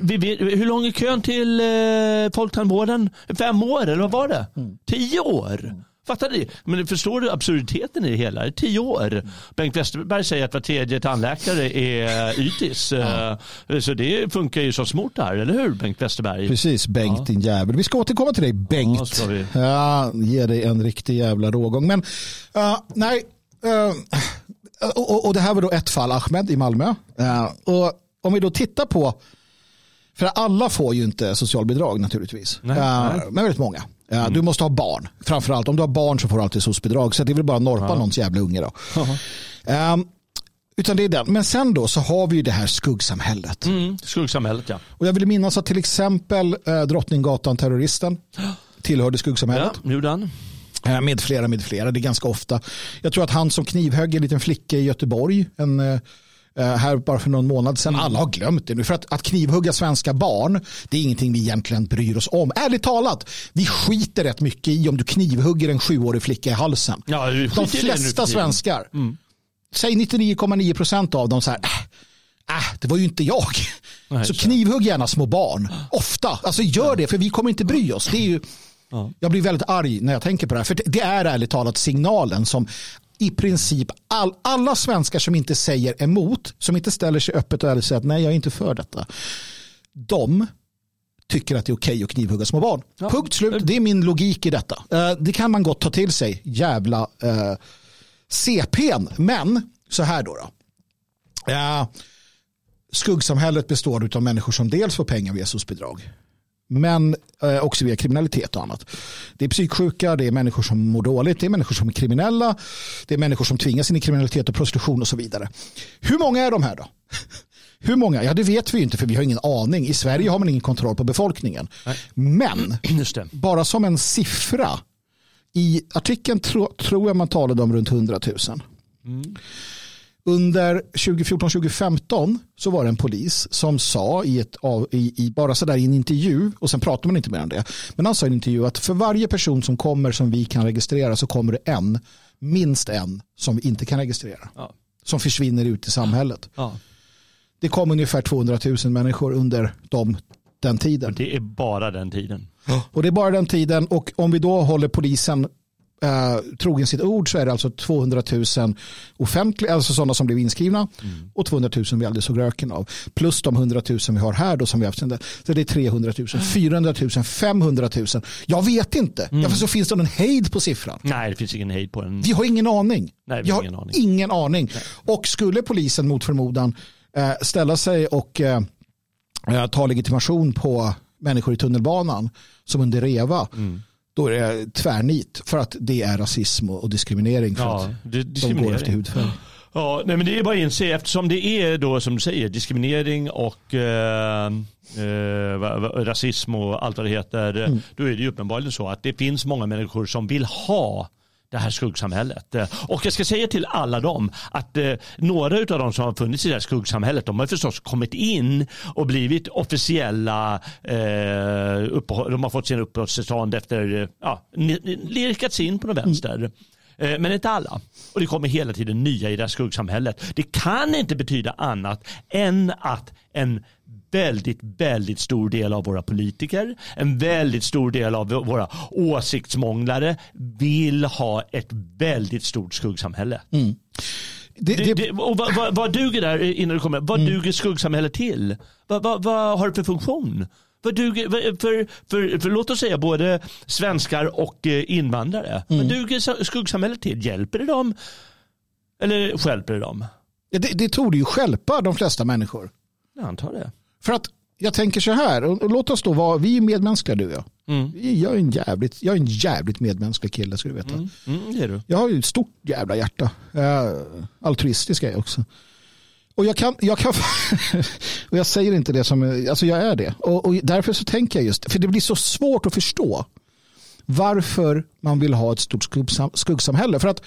vi vet, hur lång är kön till eh, folktandvården? Fem år eller vad var det? Mm. Tio år? Mm. Fattar ni? Men förstår du absurditeten i det hela? Tio år. Mm. Bengt Westerberg säger att var tredje tandläkare är YTIS. Ja. Eh, så det funkar ju som smort här, eller hur Bengt Westerberg? Precis, Bengt ja. din jävel. Vi ska återkomma till dig Bengt. Ja, vi. ja ge dig en riktig jävla rågång. Men uh, nej, uh, och, och, det här var då ett fall, Ahmed i Malmö. Uh, och om vi då tittar på för alla får ju inte socialbidrag naturligtvis. Nej, uh, nej. Men väldigt många. Uh, mm. Du måste ha barn. Framförallt om du har barn så får du alltid socialbidrag. Så det är väl bara norpa ja. någons jävla unge då. Um, utan det är den. Men sen då så har vi ju det här skuggsamhället. Mm, skuggsamhället ja. Och jag vill minnas att till exempel uh, Drottninggatan-terroristen tillhörde skuggsamhället. Ja, gjorde han. Med flera, med flera. Det är ganska ofta. Jag tror att han som knivhögg en liten flicka i Göteborg, en Eh, här bara för någon månad sedan. Mm. Alla har glömt det nu. För att, att knivhugga svenska barn, det är ingenting vi egentligen bryr oss om. Ärligt talat, vi skiter rätt mycket i om du knivhugger en sjuårig flicka i halsen. Ja, De flesta svenskar, mm. säg 99,9 procent av dem så här, äh, äh, det var ju inte jag. Nej, så knivhugg gärna små barn. Ofta. Alltså gör det, för vi kommer inte bry oss. Det är ju, Ja. Jag blir väldigt arg när jag tänker på det här. För det är ärligt talat signalen som i princip all, alla svenskar som inte säger emot, som inte ställer sig öppet och ärligt säger att nej, jag är inte för detta. De tycker att det är okej att knivhugga små barn. Ja. Punkt slut, det är min logik i detta. Uh, det kan man gott ta till sig, jävla uh, CPn. Men så här då. då. Uh, skuggsamhället består av människor som dels får pengar via socialbidrag men eh, också via kriminalitet och annat. Det är psyksjuka, det är människor som mår dåligt, det är människor som är kriminella, det är människor som tvingas in i kriminalitet och prostitution och så vidare. Hur många är de här då? Hur många? Ja, det vet vi inte för vi har ingen aning. I Sverige har man ingen kontroll på befolkningen. Nej. Men, bara som en siffra, i artikeln tro, tror jag man talade om runt 100 000. Mm. Under 2014-2015 så var det en polis som sa i, ett, i, i bara sådär i en intervju och sen pratar man inte mer om det. Men han sa i en intervju att för varje person som kommer som vi kan registrera så kommer det en, minst en som vi inte kan registrera. Ja. Som försvinner ut i samhället. Ja. Det kom ungefär 200 000 människor under de, den tiden. Det är bara den tiden. Och det är bara den tiden och om vi då håller polisen eh, trogen sitt ord så är det alltså 200 000 offentliga, alltså sådana som blev inskrivna mm. och 200 000 vi aldrig såg röken av. Plus de 100 000 vi har här då som vi har haft. Så det är 300 000, 400 000, 500 000. Jag vet inte. Mm. Därför så finns det någon hejd på siffran. Nej, det finns ingen hejd på den. Vi har ingen aning. Nej, vi, vi har ingen aning. Ingen aning. Och skulle polisen mot förmodan eh, ställa sig och eh, eh, ta legitimation på människor i tunnelbanan som under reva mm då är det tvärnit för att det är rasism och diskriminering för ja, att diskriminering. de går efter hudfärg. Ja, nej, men det är bara att inse eftersom det är då som du säger diskriminering och eh, eh, rasism och allt vad det heter. Mm. Då är det ju uppenbarligen så att det finns många människor som vill ha det här skuggsamhället. Och jag ska säga till alla dem att eh, några av de som har funnits i det här skuggsamhället de har förstås kommit in och blivit officiella. Eh, de har fått sin uppehållstillstånd efter, ja, lirkats in på vänster. Mm. Eh, men inte alla. Och det kommer hela tiden nya i det här skuggsamhället. Det kan inte betyda annat än att en väldigt, väldigt stor del av våra politiker, en väldigt stor del av våra åsiktsmånglare vill ha ett väldigt stort skuggsamhälle. Mm. Det, det, det, och vad, vad, vad, duger där innan du kommer? Vad mm. duger skuggsamhället till? Vad, vad, vad har det för funktion? Vad duger, för, för, för, låt oss säga både svenskar och eh, invandrare. Mm. Vad duger skuggsamhället till? Hjälper det dem? Eller skälper det dem? Det, det tog ju skälpa de flesta människor. Jag antar det. För att jag tänker så här, och låt oss då vara, vi är medmänskliga du och jag. Mm. Jag, är en jävligt, jag är en jävligt medmänsklig kille ska du veta. Mm. Mm, det är du. Jag har ju ett stort jävla hjärta. Uh, altruistisk är jag också. Och jag kan, jag kan och jag säger inte det som, alltså jag är det. Och, och därför så tänker jag just, för det blir så svårt att förstå varför man vill ha ett stort skuggsam, skuggsamhälle. För att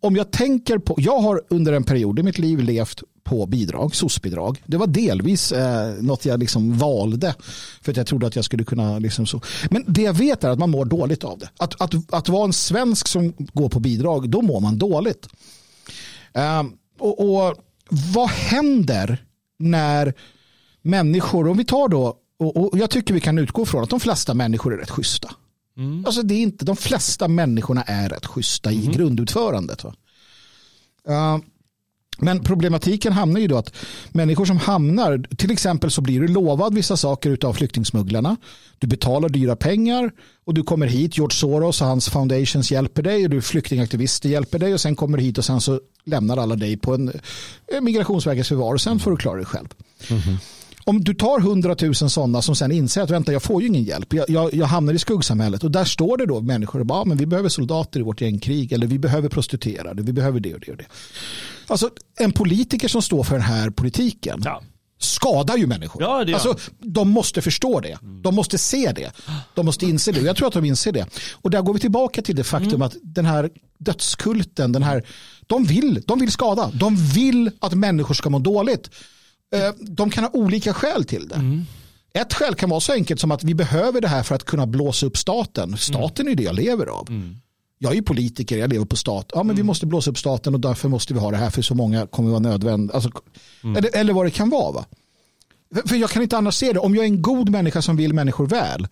om jag tänker på, jag har under en period i mitt liv levt på bidrag, SOS-bidrag. Det var delvis eh, något jag liksom valde för att jag trodde att jag skulle kunna. Liksom så. Men det jag vet är att man mår dåligt av det. Att, att, att vara en svensk som går på bidrag, då mår man dåligt. Eh, och, och vad händer när människor, om vi tar då, och, och, jag tycker vi kan utgå från att de flesta människor är rätt schyssta. Mm. Alltså det är inte, de flesta människorna är rätt schyssta i mm. grundutförandet. Va? Uh, men problematiken hamnar ju då att människor som hamnar, till exempel så blir du lovad vissa saker av flyktingsmugglarna. Du betalar dyra pengar och du kommer hit, George Soros och hans foundations hjälper dig och du flyktingaktivister hjälper dig och sen kommer du hit och sen så lämnar alla dig på en migrationsverkets förvar och sen får du klara dig själv. Mm -hmm om du tar hundratusen sådana som sen inser att vänta, jag får ju ingen hjälp. Jag, jag, jag hamnar i skuggsamhället och där står det då människor och bara, men vi behöver soldater i vårt gängkrig eller vi behöver prostituerade, vi behöver det och det och det. Alltså en politiker som står för den här politiken ja. skadar ju människor. Ja, det alltså, de måste förstå det. De måste se det. De måste inse det. Jag tror att de inser det. Och där går vi tillbaka till det faktum mm. att den här dödskulten, den här, de vill, de vill skada. De vill att människor ska må dåligt. Eh, de kan ha olika skäl till det. Mm. Ett skäl kan vara så enkelt som att vi behöver det här för att kunna blåsa upp staten. Staten mm. är det jag lever av. Mm. Jag är ju politiker, jag lever på stat. Ja, men vi mm. måste blåsa upp staten och därför måste vi ha det här för så många kommer vara nödvändigt. Alltså, mm. eller, eller, vad det kan vara. Va? För jag kan inte annars se det. Om jag är en god människa som vill människor väl,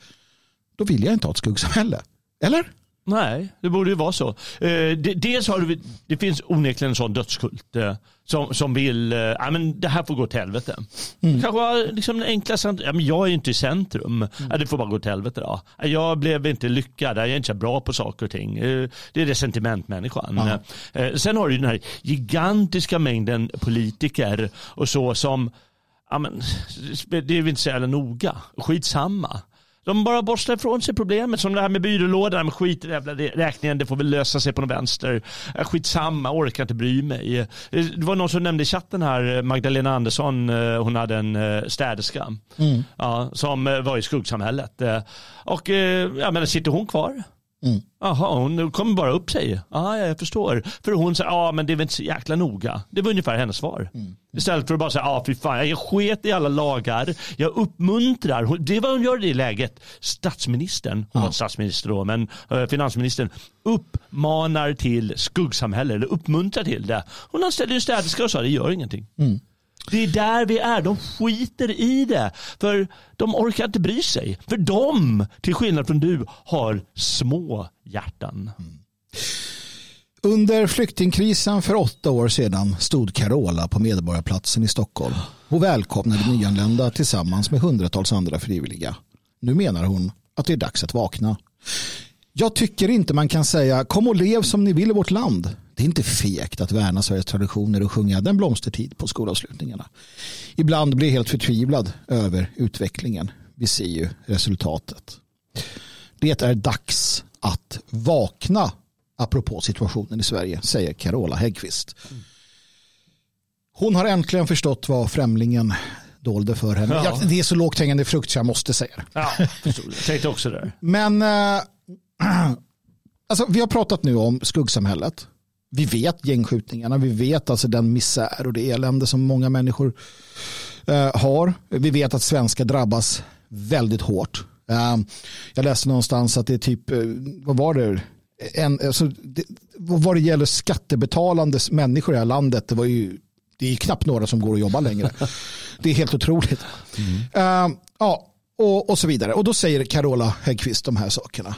då vill jag inte ha ett skuggsamhälle. Eller? Nej, det borde ju vara så. Eh, dels har du, det finns onekligen en sån dödskult eh, som, som vill, eh, ja men det här får gå till helvete. Mm. Kanske liksom den enkla, ja, men jag är ju inte i centrum, mm. ja, det får bara gå till helvete då. Jag blev inte lyckad, jag är inte så bra på saker och ting. Eh, det är resentimentmänniskan. Eh, sen har du den här gigantiska mängden politiker och så som, ja men det väl inte jävla noga, skitsamma. De bara borstar ifrån sig problemet. Som det här med byrålådan. Skit i jävla räkningen. Det får väl lösa sig på något vänster. Skitsamma. Orkar inte bry mig. Det var någon som nämnde i chatten här. Magdalena Andersson. Eh, hon hade en eh, städerska. Mm. Ja, som eh, var i skuggsamhället. Och ja, men sitter hon kvar? Mm. hon kommer bara upp sig. Ja, jag förstår. För hon säger, ja men det är väl inte så jäkla noga. Det var ungefär hennes svar. Mm. Istället för att bara säga, ja fy fan, jag sket i alla lagar. Jag uppmuntrar, det vad hon gör i det läget. Statsministern, hon ja. var statsminister då, men äh, finansministern uppmanar till skuggsamhälle, eller uppmuntrar till det. Hon anställde en städerska och sa, det gör ingenting. Mm. Det är där vi är. De skiter i det. För de orkar inte bry sig. För de, till skillnad från du, har små hjärtan. Mm. Under flyktingkrisen för åtta år sedan stod Carola på Medborgarplatsen i Stockholm och välkomnade nyanlända tillsammans med hundratals andra frivilliga. Nu menar hon att det är dags att vakna. Jag tycker inte man kan säga kom och lev som ni vill i vårt land. Det är inte fegt att värna Sveriges traditioner och sjunga den blomstertid på skolavslutningarna. Ibland blir jag helt förtvivlad över utvecklingen. Vi ser ju resultatet. Det är dags att vakna apropå situationen i Sverige, säger Carola Häggkvist. Hon har äntligen förstått vad främlingen dolde för henne. Ja. Det är så lågt hängande frukt så jag måste säga det. Ja, jag tänkte också det. Men äh, alltså, vi har pratat nu om skuggsamhället vi vet gängskjutningarna, vi vet alltså den misär och det elände som många människor eh, har. Vi vet att svenskar drabbas väldigt hårt. Eh, jag läste någonstans att det är typ, eh, vad var det? En, alltså, det, vad det gäller skattebetalande människor i det här landet, det var ju det är knappt några som går och jobbar längre. Det är helt otroligt. Mm. Uh, ja, och, och så vidare. Och då säger Carola Häggkvist de här sakerna.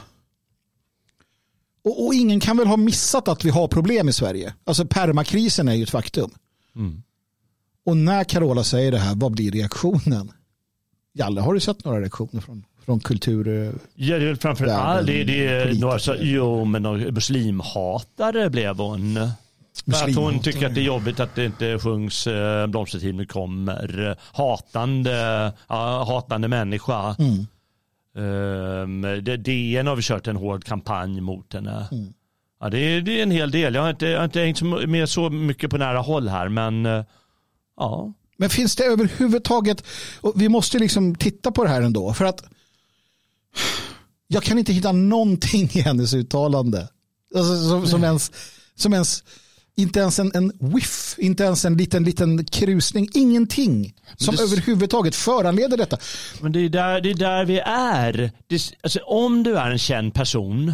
Och, och, ingen kan väl ha missat att vi har problem i Sverige. Alltså permakrisen är ju ett faktum. Mm. Och när Carola säger det här, vad blir reaktionen? Jalle, har du sett några reaktioner från, från kultur? Ja, det är väl framför allt det, det är några så, jo, men muslimhatare blev hon. För att hon tycker att det är jobbigt att det inte sjungs eh, Blomstertid kommer. Hatande, hatande människa. Mm. Um, det, DN har vi kört en hård kampanj mot henne. Mm. Ja, det, är, det är en hel del. Jag har inte, jag har inte hängt med så mycket på nära håll här men uh, Ja. Men finns det överhuvudtaget, och vi måste liksom titta på det här ändå, för att jag kan inte hitta någonting i hennes uttalande. Alltså, som, som, ens, som ens, inte ens en, en whiff, inte ens en liten, liten krusning, ingenting som det- överhuvudtaget föranleder detta. Men det är där, det är där vi är. Det, alltså, om du är en känd person,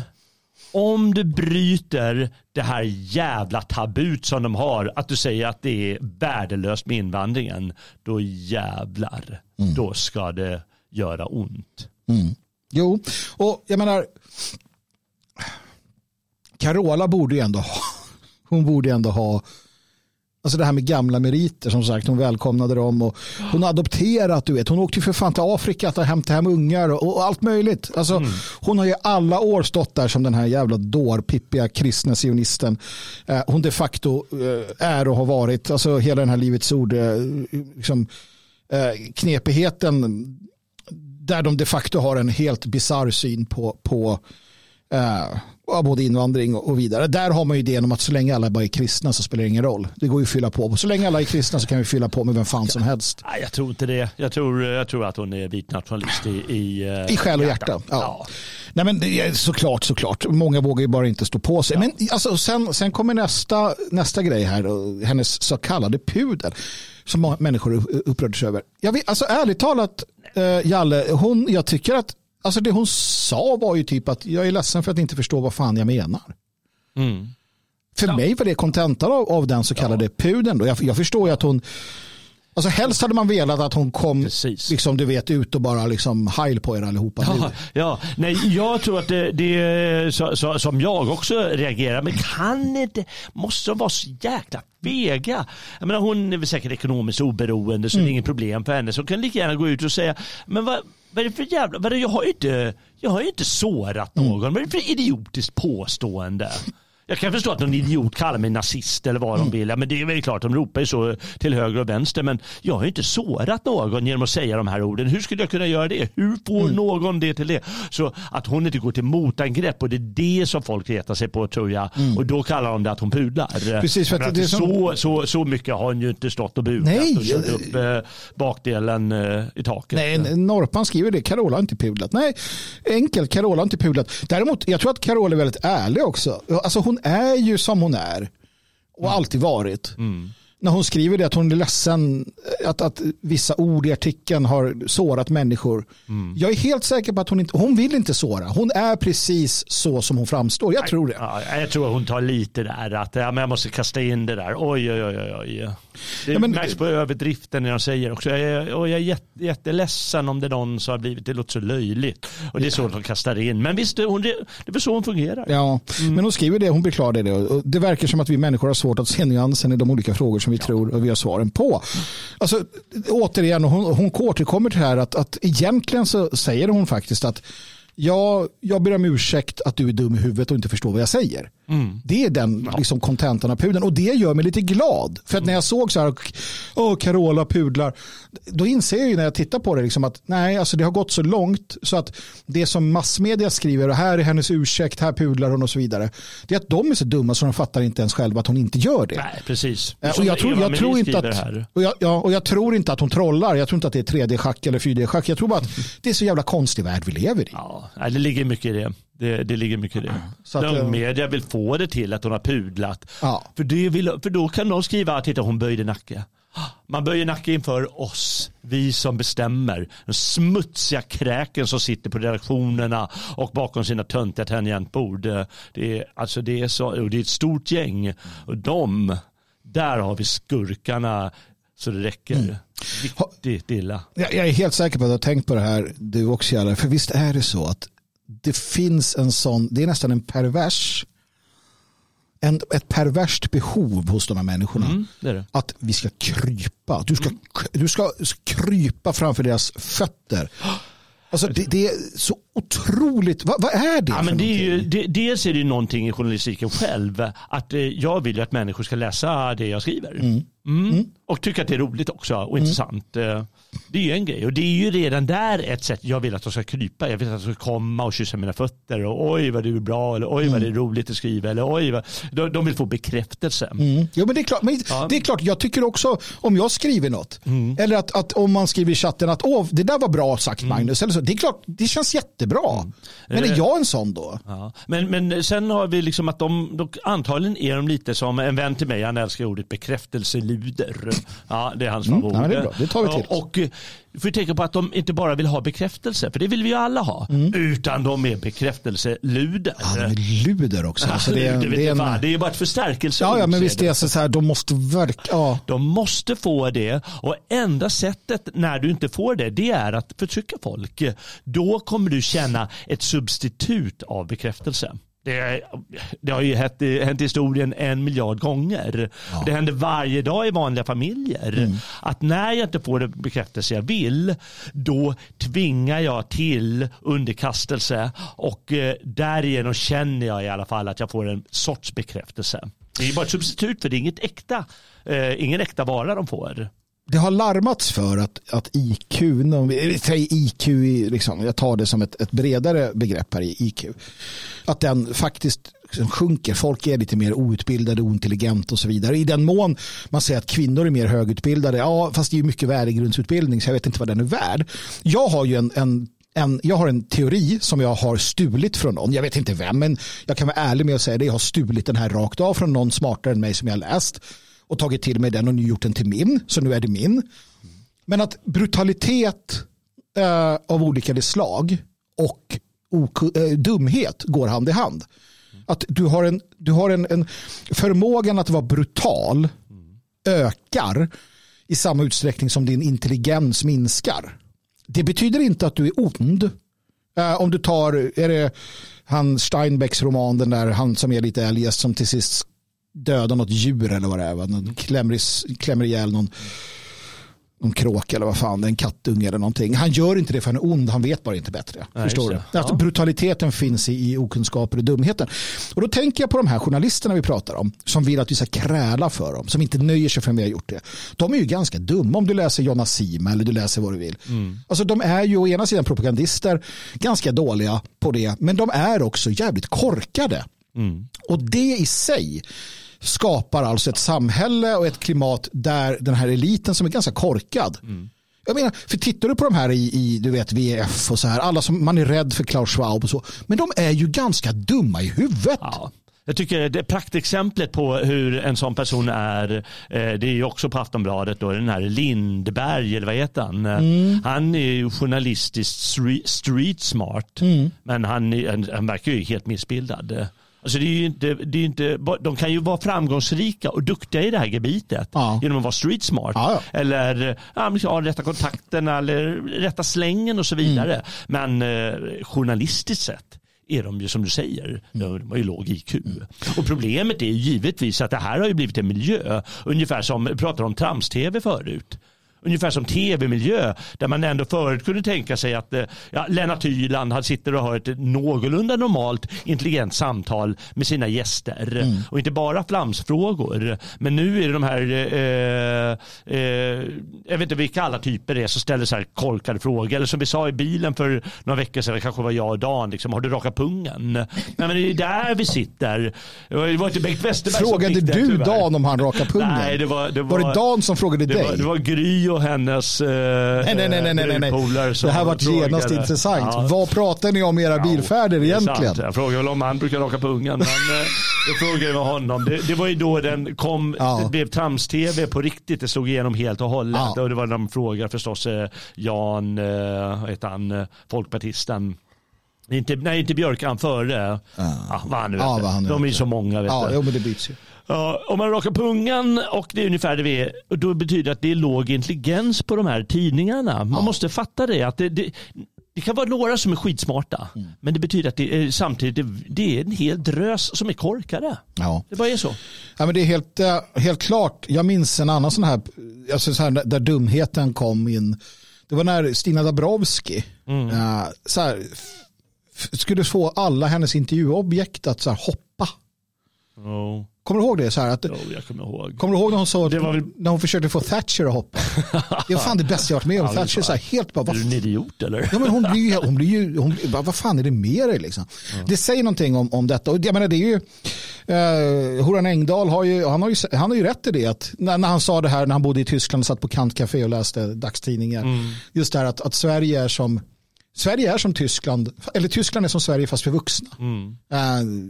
om du bryter det här jävla tabut som de har, att du säger att det är värdelöst med invandringen, då jävlar, då ska det göra ont. Jo, och jag menar, Carola borde ju ändå ha, hon borde ändå ha, alltså det här med gamla meriter som sagt, hon välkomnade dem och hon har adopterat, du vet, hon åkte ju för fan till Afrika att hämta hem ungar och, och allt möjligt. Alltså, Hon har ju alla år stått där som den här jävla dårpippiga kristna sionisten. Eh, hon de facto eh, är och har varit, alltså hela den här livets ord, eh, liksom, eh, knepigheten där de de facto har en helt bizarr syn på, på ja, både invandring och vidare. Där har man ju idén om att så länge alla bara är kristna så spelar det ingen roll. Det går ju att fylla på. Så länge alla är kristna så kan vi fylla på med vem fan som helst. Nej, jag tror inte det. Jag tror, jag tror att hon är vit nationalist i, i, eh, I själ och hjärta. Ja. Nej, men det är såklart, såklart. Många vågar ju bara inte stå på sig. Men alltså, sen, sen kommer nästa, nästa grej här. Hennes så kallade pudel. Som många människor upprördes över. Jag vet, alltså ärligt talat, eh, Jalle, hon, jag tycker att alltså, det hon sa var ju typ att jag är ledsen för att inte förstå vad fan jag menar. Mm. För mig var det kontentan av, av den så kallade pudeln. Då. Jag, jag förstår ju att hon, alltså helst hade man velat att hon kom, Precis. liksom, du vet, ut och bara liksom heil på er allihopa. Ja, ja. Nej, jag tror att det, det är så, så, som jag också reagerar. Men kan inte, måste de vara så jäkla fega? Jag menar, hon är väl säkert ekonomiskt oberoende så det är inget problem för henne. Så hon kan lika gärna gå ut och säga, men vad, vad är det för jävla, vad det, jag har ju inte, jag har inte sårat någon. Vad är det för idiotiskt påstående? Jag kan förstå att någon idiot kallar mig nazist eller vad de vill. Ja, men det är väl klart, de ropar ju så till höger och vänster. Men jag har ju inte sårat någon genom att säga de här orden. Hur skulle jag kunna göra det? Hur får någon det till det? Så att hon inte går till motangrepp och det är det som folk retar sig på tror jag. Och då kallar de det att hon pudlar. Precis, för att det är som- så, så, så mycket har hon ju inte stått och bugat Nej. och kört upp eh, bakdelen eh, i taket. Nej, Norpan skriver det. Carola har inte pudlat. Nej, enkelt. Carola har inte pudlat. Däremot, jag tror att Carola är väldigt ärlig också. Alltså hon hon är ju som hon är. Och alltid varit. Mm. När hon skriver det att hon är ledsen att, att vissa ord i artikeln har sårat människor. Jag är helt säker på att hon inte, hon vill inte såra. Hon är precis så som hon framstår. Jag tror det. Ja, jag tror att hon tar lite där. Att ja, men jag måste kasta in det där. Oj, oj, oj. oj. Det Ja, men- märks på överdriften när de säger också. Jag är, och jag är jätte, jätteledsen om det är någon som har blivit. Det låter så löjligt. Och det är så de kastar in. Men visst, hon, det är väl så hon fungerar. Ja, men hon skriver det, hon beklagar det. Och det verkar som att vi människor har svårt att se nyansen i de olika frågor som vi tror och vi har svaren på. Alltså, återigen, hon, hon återkommer till det här att, att egentligen så säger hon faktiskt att ja, jag ber om ursäkt att du är dum i huvudet och inte förstår vad jag säger. Det är den liksom, kontentan av pudeln och det gör mig lite glad. För att när jag såg så här, åh Carola pudlar, då inser jag ju när jag tittar på det liksom att nej, alltså det har gått så långt så att det som massmedia skriver och här är hennes ursäkt, här pudlar hon och så vidare. Det är att de är så dumma så de fattar inte ens själva att hon inte gör det. Nej, precis. Eh, Och jag, tror, jag, tror inte att, och, jag, ja, och jag tror inte att hon trollar. Jag tror inte att det är 3D-schack eller 4D-schack. Jag tror bara att det är så jävla konstig värld vi lever i. Ja, det ligger mycket i det. Det, det ligger mycket i det. Så att, de eh, media vill få det till att hon har pudlat. Ja. För, det vill, för då kan de skriva att titta hon böjde nacke. Man böjer nacke inför oss, vi som bestämmer. Den smutsiga kräken som sitter på redaktionerna och bakom sina töntiga tangentbord. Det är, alltså det, är så, och det är ett stort gäng. Och de, där har vi skurkarna så det räcker. Mm. Riktigt illa. Jag, jag är helt säker på att du har tänkt på det här, du också Jalle. För visst är det så att det finns en sån, det är nästan en pervers, en, ett perverst behov hos de här människorna. Mm, det det. Att vi ska krypa. Du ska, du ska krypa framför deras fötter. Alltså det, det är så otroligt, vad, vad är det Ja, men det är ju, det, dels är det ju någonting i journalistiken själv. Att eh, jag vill ju att människor ska läsa det jag skriver. Mm. Och tycka att det är roligt också och intressant. Eh, Det är ju en grej. Och det är ju redan där ett sätt jag vill att de ska krypa. Jag vill att de ska komma och kyssa mina fötter. Och oj vad du är bra. Eller oj vad det är roligt att skriva. Eller oj vad... De, de vill få bekräftelse. Mm. Jo, men det, är klart, men Ja. det är klart, jag tycker också om jag skriver något, Mm. eller att, att om man skriver i chatten att Åh, det där var bra sagt Mm. Magnus, eller så, det är klart, det känns jättebra. Men Eh. är jag en sån då? Ja. Men, men sen har vi liksom att de, de, antagligen är de lite som en vän till mig, han älskar ordet bekräftelseluder. Ja, det är hans Mm, favorit. ja, det är bra. Det tar vi till. Och, eh, får tänka på att de inte bara vill ha bekräftelse, för det vill vi ju alla ha, utan de är bekräftelseluder. Mm. Ja, men luder också. Alltså, det, är, det, är en, det är ju bara ett förstärkelseord. ja, ja, men visst det är så här, de måste verka, ja. De måste få det och enda sättet när du inte får det, det är att förtrycka folk. Då kommer du känna ett substitut av bekräftelse. Det, det har ju hänt, hänt historien en miljard gånger. Det händer varje dag i vanliga familjer. Att när jag inte får den bekräftelse jag vill, då tvingar jag till underkastelse och eh, därigenom känner jag i alla fall att jag får en sorts bekräftelse. Det är bara ett substitut för det är inget äkta, eh, ingen äkta vara de får. Det har larmats för att, att IQ, säg IQ, liksom, jag tar det som ett, ett bredare begrepp här i IQ, att den faktiskt liksom sjunker. Folk är lite mer outbildade, ointelligent och så vidare. I den mån man säger att kvinnor är mer högutbildade, ja fast det är ju mycket värdegrundsutbildning så jag vet inte vad den är värd. Jag har ju en, en en, jag har en teori som jag har stulit från någon. Jag vet inte vem, men jag kan vara ärlig med att säga det. Jag har stulit den här rakt av från någon smartare än mig som jag har läst och tagit till mig den och nu gjort den till min. Så nu är det min. Men att brutalitet eh, av olika slag och eh, dumhet går hand i hand. Att du har, en, du har en, en förmågan att vara brutal ökar i samma utsträckning som din intelligens minskar. Det betyder inte att du är ond. Eh, om du tar, är det han Steinbecks roman, den där han som är lite eljest som till sist dödar något djur eller vad det är. va? Någon Klämmer, i- klämmer ihjäl någon, någon kråka eller vad fan, en kattunge eller någonting. Han gör inte det för han är ond, han vet bara inte bättre. Nej, Förstår du? det. Att Ja. brutaliteten finns i, i okunskaper och dumheten. Och då tänker jag på de här journalisterna vi pratar om, som vill att vi ska kräla för dem, som inte nöjer sig för att vi har gjort det. De är ju ganska dumma om du läser Jonna Sima eller du läser vad du vill. Alltså de är ju å ena sidan propagandister, ganska dåliga på det, men de är också jävligt korkade. Och det i sig skapar alltså ett samhälle och ett klimat där den här eliten som är ganska korkad. Jag menar, för tittar du på de här i, i du vet, VF och så här, alla som, man är rädd för Klaus Schwab och så, men de är ju ganska dumma i huvudet. Ja. Jag tycker det praktexemplet på hur en sån person är, eh, det är ju också på Aftonbladet, då, den här Lindberg, eller vad heter han? Mm. Han är ju journalistiskt street, smart, Mm. men han, han verkar ju helt missbildad. Alltså det är inte, det är inte, de kan ju vara framgångsrika och duktiga i det här gebitet Ja. genom att vara street smart. Ja, ja. Eller ja, ha rätta kontakterna eller rätta slängen och så vidare. Mm. Men eh, journalistiskt sett är de ju som du säger, de de har ju låg IQ. Och problemet är ju givetvis att det här har ju blivit en miljö, ungefär som, vi pratade om trams-tv förut. Ungefär som tv-miljö där man ändå förut kunde tänka sig att eh, ja, Lennart Hyland han sitter och har ett någorlunda normalt intelligent samtal med sina gäster. Och inte bara flamsfrågor. Men nu är det de här, eh, eh, jag vet inte vilka alla typer det är som ställer så här korkade frågor. Eller som vi sa i bilen för några veckor sedan, det kanske var jag och Dan, liksom, har du rakat pungen? Nej, men det är där vi sitter. Det var inte Bengt Westerberg som Frågade det, du tyvärr. Dan om han rakar pungen? Nej, det var, det var, var, det Dan som frågade det dig? var, det var Gry och hennes eh, nej, nej, nej, nej, nej, nej. brudpolare som Det här var genast intressant. Ja. Vad pratar ni om era Ja, bilfärder egentligen? Jag frågade väl om han brukar raka pungen. Men eh, jag frågade med honom. Det, det var ju då den kom, Ja. det blev trams-tv på riktigt. Det slog igenom helt och hållet. Ja. Och det var de frågade förstås eh, Jan, eh, vad heter han, folkpartisten. Inte, nej, inte Björk, han före. Ja. vad han nu Ja, vad han nu De är ju så många. Vet Ja, du. jo, men det byts ju. Ja, om man rakar pungen och det är ungefär det vi är, då betyder det att det är låg intelligens på de här tidningarna. Man måste fatta det. att det, det, det kan vara några som är skitsmarta, Mm. men det betyder att det är, samtidigt det, är en hel drös som är korkade. Ja. Det bara är så. Ja, men det är helt, eh, helt klart. Jag minns en annan sån här, alltså så här där dumheten kom in. Det var när Stina Dabrowski, Mm. eh, så här, skulle få alla hennes intervjuobjekt att så hoppa. Oh. Kommer du ihåg det? Så här, att, Jo, jag kommer ihåg. Kommer du ihåg när hon, sa, väl- när hon försökte få Thatcher att hoppa? Det var fan det bästa jag varit med om. Ja, Thatcher så här, helt bara, Är vad du en idiot eller? Ja, men hon blir ju, hon blir ju hon, bara, vad fan är det med dig liksom? Det säger någonting om, om detta. Och jag menar, det är ju, eh, Horan Engdahl har ju, han har ju, han har ju rätt i det. Att när, när han sa det här när han bodde i Tyskland och satt på kantcafé och läste dagstidningar. Just det här att, att Sverige är som Sverige är som Tyskland, eller Tyskland är som Sverige fast för vuxna. Eh,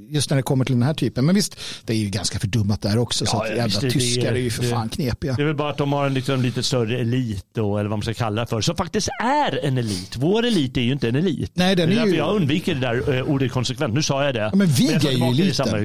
just när det kommer till den här typen. Men visst, det är ju ganska fördummat där också. så Ja, att visst, jävla det- tyskar är ju för det- fan knepiga. Det är väl bara att de har en liksom lite större elit då, eller vad man ska kalla det för, som faktiskt är en elit. Vår elit är ju inte en elit. Nej, den det är är ju- jag undviker det där eh, ordet konsekvent. Nu sa jag det. men vi tar är ju eliten. samma.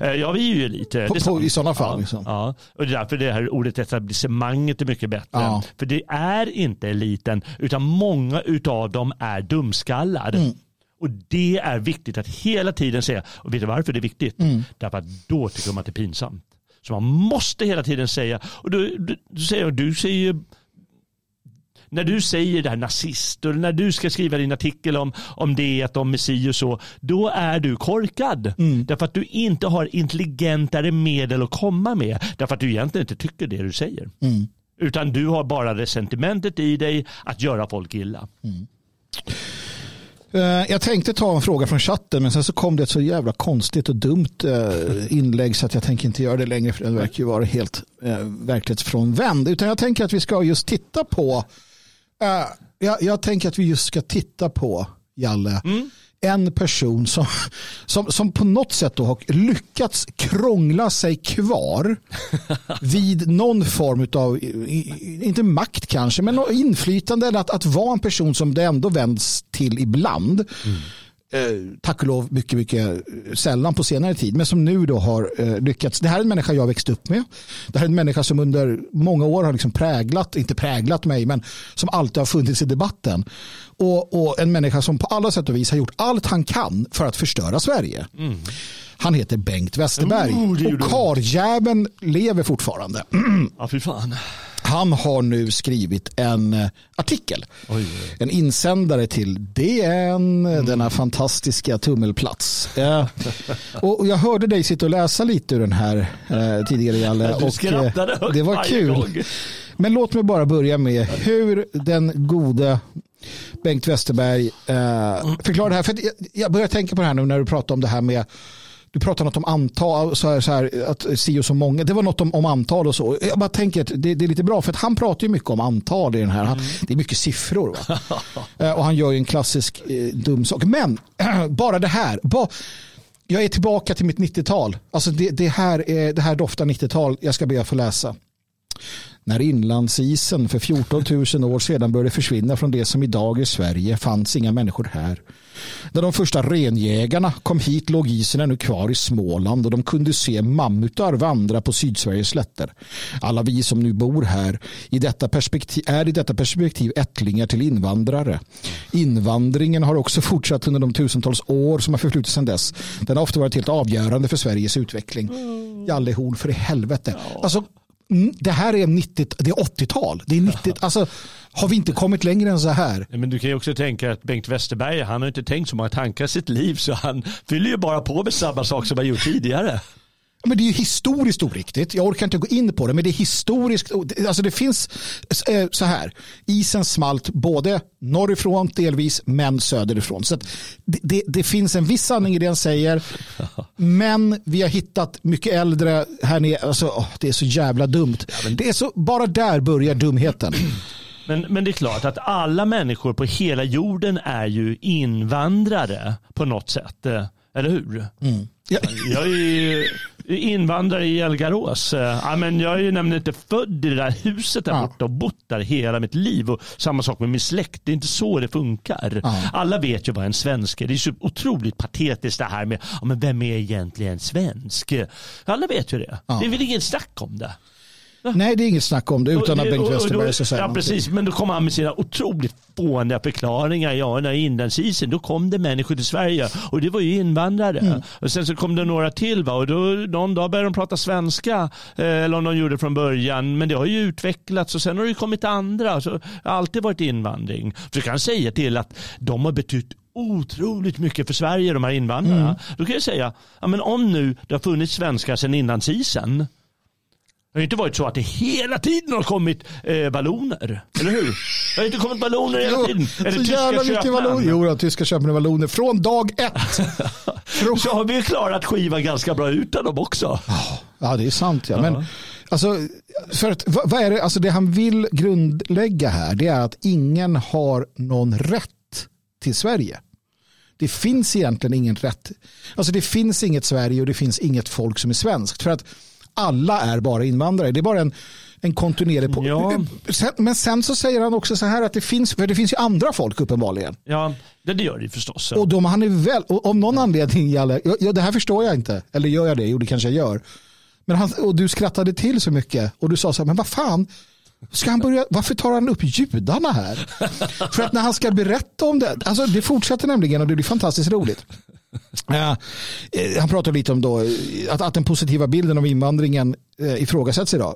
Eh, Ja, vi är ju elit. eh, är på- sant. i sådana fall, Ja, liksom. ja. Och det är därför det här ordet etablissemanget är mycket bättre. Ja. För det är inte eliten, utan många utav dem är dumskallar. Mm. Och det är viktigt att hela tiden säga. Och vet du varför det är viktigt? Mm. Därför att då tycker de att det är pinsamt. Så man måste hela tiden säga, och du, du, du säger, du säger när du säger det här nazist och när du ska skriva din artikel om, om det, om Messi och så, då är du korkad. Mm. Därför att du inte har intelligentare medel att komma med. Därför att du egentligen inte tycker det du säger. Mm. Utan du har bara resentimentet i dig att göra folk illa. Eh, Eh, jag tänkte ta en fråga från chatten men sen så kom det ett så jävla konstigt och dumt eh, inlägg så att jag tänker inte göra det längre för den verkar ju vara helt eh, verklighetsfrånvänd. Utan jag tänker att vi ska just titta på jag, jag tänker att vi just ska titta på Jalle mm en person som, som, som på något sätt då har lyckats krångla sig kvar vid någon form av, inte makt kanske, men inflytande eller att, att vara en person som det ändå vänds till ibland. Mm. Eh, tack och lov mycket, mycket sällan på senare tid, men som nu då har eh, lyckats. Det här är en människa jag växt upp med. Det här är en människa som under många år har liksom präglat, inte präglat mig, men som alltid har funnits i debatten. Och, och en människa som på alla sätt och vis har gjort allt han kan för att förstöra Sverige. Han heter Bengt Westerberg Oh, och karljäveln lever fortfarande. Ja, fy fan. Han har nu skrivit en eh, artikel, Oj. en insändare till DN, Mm. denna fantastiska tummelplats. Eh, och och jag hörde dig sitta och läsa lite ur den här eh, tidigare, Jalle. Du och, skrattade högt det var kul. Men låt mig bara börja med hur den gode Bengt Westerberg förklarar det här. För jag börjar tänka på det här nu när du pratar om det här med du pratar något om antal, så här, så här, att si och så många. Det var något om, om antal och så. Jag bara tänker att det, det är lite bra för att han pratar ju mycket om antal i den här. Han, det är mycket siffror. Eh, och han gör ju en klassisk eh, dum sak. Men bara det här. Bara, jag är tillbaka till mitt 90-tal. Alltså det, det, här, är, det här doftar 90-tal. Jag ska be att få läsa. När inlandsisen för 14 000 år sedan började försvinna från det som idag är Sverige fanns inga människor här. När de första renjägarna kom hit låg isen ännu kvar i Småland och de kunde se mammutar vandra på Sydsveriges slätter. Alla vi som nu bor här i detta perspektiv, är i detta perspektiv ättlingar till invandrare. Invandringen har också fortsatt under de tusentals år som har förflutit sedan dess. Den har ofta varit helt avgörande för Sveriges utveckling. Jalle Horn för i helvete. Alltså, Mm, det här är 90, det är 80-tal. Det är 90, alltså, har vi inte kommit längre än så här? Men du kan ju också tänka att Bengt Westerberg, han har inte tänkt så många tankar i sitt liv så han fyller ju bara på med samma sak som han gjort tidigare. Men det är ju historiskt oriktigt. Jag orkar inte gå in på det, men det är historiskt. Alltså det finns eh, så här. Isen smalt både norrifrån delvis, men söderifrån. Så det, det, det finns en viss sanning i det han säger. Men vi har hittat mycket äldre här nere. Alltså, åh, det är så jävla dumt. Det är så, bara där börjar dumheten. Men, men det är klart att alla människor på hela jorden är ju invandrare på något sätt. eh, Eller hur? Ja. Jag är invandrare i Elgarås. Eh, Ja, men jag är ju nämligen inte född i det där huset där Ja. borta och bott där hela mitt liv. Och samma sak med min släkt. Det är inte så det funkar. Ja. Alla vet ju vad en svensk är. Det är så otroligt patetiskt det här med ja, men vem är egentligen svensk? Alla vet ju det. Ja. Det är väl ingen snack om det. Nej, det är inget snack om det utan Och- att Bengt och- och Westerberg ska säga Ja, någonting. precis. Men då kom han med sina otroligt fåniga förklaringar. Ja, när inlandsisen, då kom det människor till Sverige och det var ju invandrare. Mm. Och sen så kom det några till va? och då, någon dag började de prata svenska. eh, Eller om de gjorde det från början. Men det har ju utvecklats och sen har det ju kommit andra. Så det har alltid varit invandring. Så jag kan säga till att de har betytt otroligt mycket för Sverige, de här invandrarna. Mm. Då kan jag säga, ja, men om nu det har funnits svenskar sedan innan det har inte varit så att det hela tiden har kommit eh, balloner. Eller hur? Det har inte kommit balloner hela tiden. Eller så jävla mycket balloner. Jo, då, tyska köpmän balloner från dag ett. från... Så har vi klarat skivan ganska bra utan dem också. Ja, det är sant. Ja. ja. Men, alltså, för att, vad är det, alltså det han vill grundlägga här det är att ingen har någon rätt till Sverige. Det finns egentligen ingen rätt. Alltså det finns inget Sverige och det finns inget folk som är svenskt. För att alla är bara invandrare. Det är bara en, en kontinuerlig... På... Ja. Men sen så säger han också så här att det finns, för det finns ju andra folk uppenbarligen. Ja, det, gör det förstås. Ja. Och de, han är väl, och om någon anledning, Jalle, ja, det här förstår jag inte. Eller gör jag det? Jo, det kanske jag gör. Men han, och du skrattade till så mycket och du sa så här, men vad fan, Ska han börja, varför tar han upp judarna här? För att när han ska berätta om det, alltså det fortsätter nämligen och det blir fantastiskt roligt. Eh, han pratar lite om då, eh, att, att den positiva bilden av invandringen eh, ifrågasätts idag.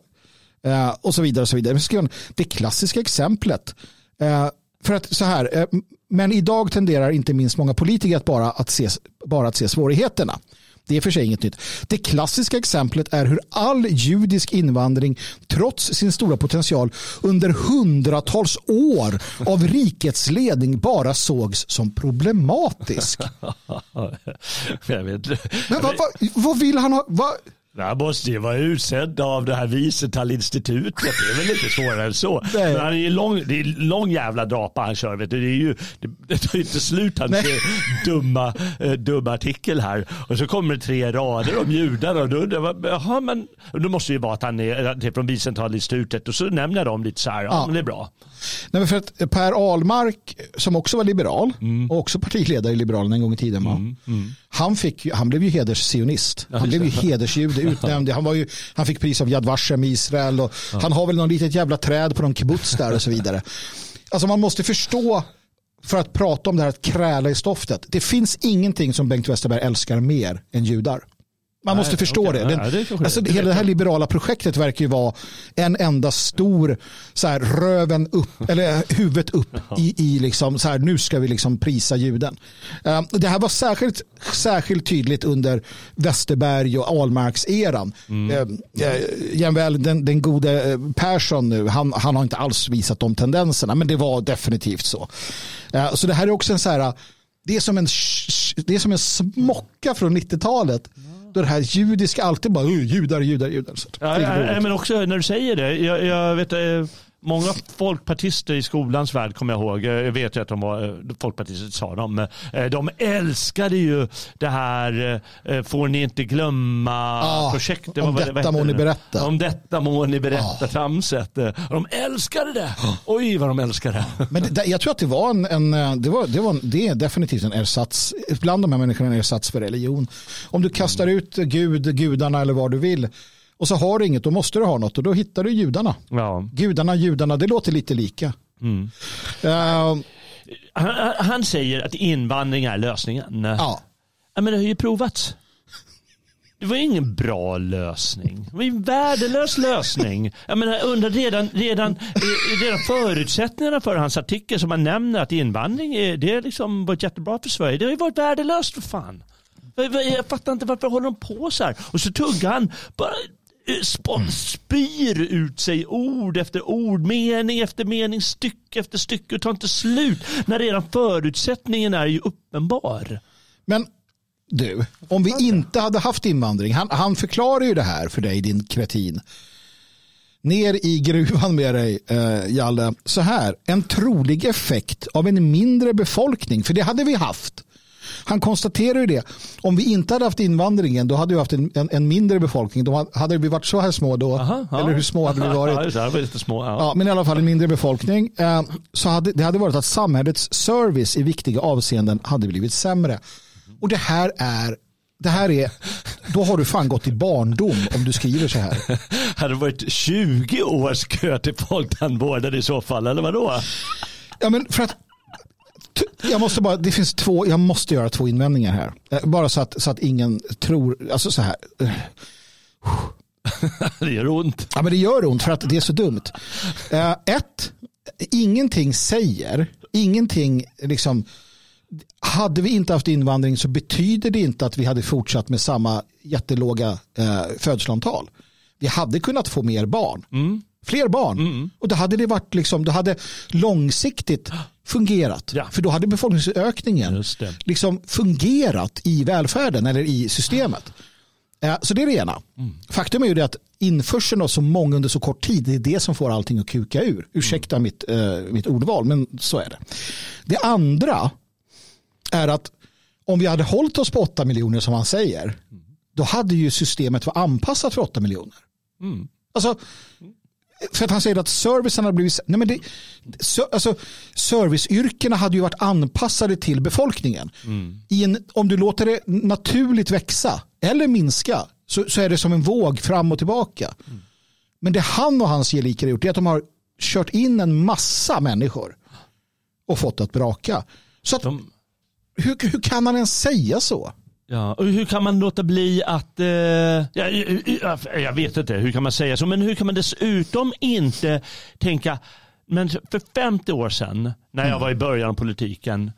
Och så vidare. Och så vidare. Det klassiska exemplet. För att så här, men idag tenderar inte minst många politiker att bara att se, bara att se svårigheterna. Det är för sig inget nytt. Det klassiska exemplet är hur all judisk invandring trots sin stora potential under hundratals år av rikets ledning bara sågs som problematisk. Men vad, vad, vad vill han ha? Vad, han måste ju vara utsedd av det här Wiesenthal-institutet. Det är väl inte svårare än så. Men han är lång, det är lång jävla drapa han kör. Vet du. Det, är ju, det, det tar ju inte slut hans dumma, eh, dumma artikel här. Och så kommer det tre rader om judar. Och då undrar jaha, men då måste det ju vara att han är, det är från Wiesenthal-institutet. Och så nämner dem lite så här. Ja, ja. men det är bra. Nej, för att Per Ahlmark, som också var liberal mm. och också partiledare i Liberalerna en gång i tiden. Mm. Mm. Han, fick, han blev ju hederssionist. Han blev ju hedersjude utnämnd. Han, var ju, han fick pris av Yad Vashem i Israel. Och ja. Han har väl någon litet jävla träd på någon kibbutz där och så vidare. Alltså man måste förstå för att prata om det här att kräla i stoftet. Det finns ingenting som Bengt Westerberg älskar mer än judar. Man måste förstå okay. det. Den, Nej, det alltså, hela det här liberala projektet verkar ju vara en enda stor så här, röven upp, eller huvudet upp i, i liksom, så här, nu ska vi liksom prisa juden. Uh, det här var särskilt, särskilt tydligt under Westerberg och Ahlmarks-eran. Mm. Uh, uh, jämväl den, den gode Persson nu, han, han har inte alls visat de tendenserna, men det var definitivt så. Uh, så det här är också en så här, det är som en, det är som en smocka från 90-talet. Mm det här judiska alltid bara judar, judar, judar. Så ja, ja, men också när du säger det. Jag, jag vet, eh, Många folkpartister i skolans värld kommer jag ihåg. Jag vet ju att de var eh, folkpartister sa de. Eh, de älskade ju det här får ni inte glömma ah, projektet. Om detta må ni berätta. Om detta må ni berätta ah. tramset. De älskade det. Ah. Oj vad de älskade det. Men det, jag tror att det var en, en det, var, det, var, det är definitivt en ersats. Bland de här människorna en ersats för religion. Om du kastar ut Gud, gudarna eller vad du vill och så har du inget, då måste du ha något och då hittar du judarna. Ja. Gudarna, judarna, det låter lite lika. Mm. Uh, han, han, säger att invandring är lösningen. Ja. Men det har ju provats. Det var ingen bra lösning. Det var en värdelös lösning. Jag menar, undrar redan, redan, redan förutsättningarna för hans artikel som han nämner att invandring är, det är liksom varit jättebra för Sverige. Det har ju varit värdelöst för fan. Jag fattar inte varför håller de på så här. Och så tuggar han bara. Spyr ut sig ord efter ord, mening efter mening, stycke efter stycke och tar inte slut när redan förutsättningen är ju uppenbar. Men du, om vi inte hade haft invandring, han, han förklarar ju det här för dig din kretin. Ner i gruvan med dig, eh, Jalle. Så här, en trolig effekt av en mindre befolkning, för det hade vi haft han konstaterar ju det. Om vi inte hade haft invandringen då hade vi haft en, en, en mindre befolkning. Då hade vi varit så här små då. Aha, ja. Eller hur små hade vi varit? Ja, lite små, ja. ja. men i alla fall en mindre befolkning. Eh, så hade, det hade varit att samhällets service i viktiga avseenden hade blivit sämre. Och det här är det här är, då har du fan gått i barndom om du skriver så här. Hade det varit 20 års kö till folktandvården i så fall, eller vadå? Ja, men för att jag måste bara, det finns två, jag måste göra två invändningar här. Eh, bara så att, så att ingen tror, alltså så här. det gör ont. Ja, men det gör ont för att det är så dumt. Uh, ett, ingenting säger, ingenting liksom hade vi inte haft invandring så betyder det inte att vi hade fortsatt med samma jättelåga eh, födselantal. Vi hade kunnat få mer barn. Mm. Fler barn. Mm. Och då hade det varit liksom, då hade långsiktigt fungerat. Ja. För då hade befolkningsökningen liksom fungerat i välfärden eller i systemet. Eh, Så det är det ena. Mm. Faktum är ju det att införseln av så många under så kort tid, det är det som får allting att kuka ur. Ursäkta mitt, eh, mitt ordval, men så är det. Det andra är att om vi hade hållit oss på 8 miljoner som han säger, då hade ju systemet varit anpassat för 8 miljoner. Mm. Alltså, för att han säger att servicen har blivit... Nej men det, så, alltså, serviceyrkena hade ju varit anpassade till befolkningen. I en, om du låter det naturligt växa eller minska så, så är det som en våg fram och tillbaka. Men det han och hans gelikar har gjort är att de har kört in en massa människor och fått att braka. Så att, De, hur, hur kan han ens säga så? Ja. och hur kan man låta bli att, eh, ja, jag, jag vet inte, hur kan man säga så, men hur kan man dessutom inte tänka, men för 50 år sedan när jag var i början av politiken,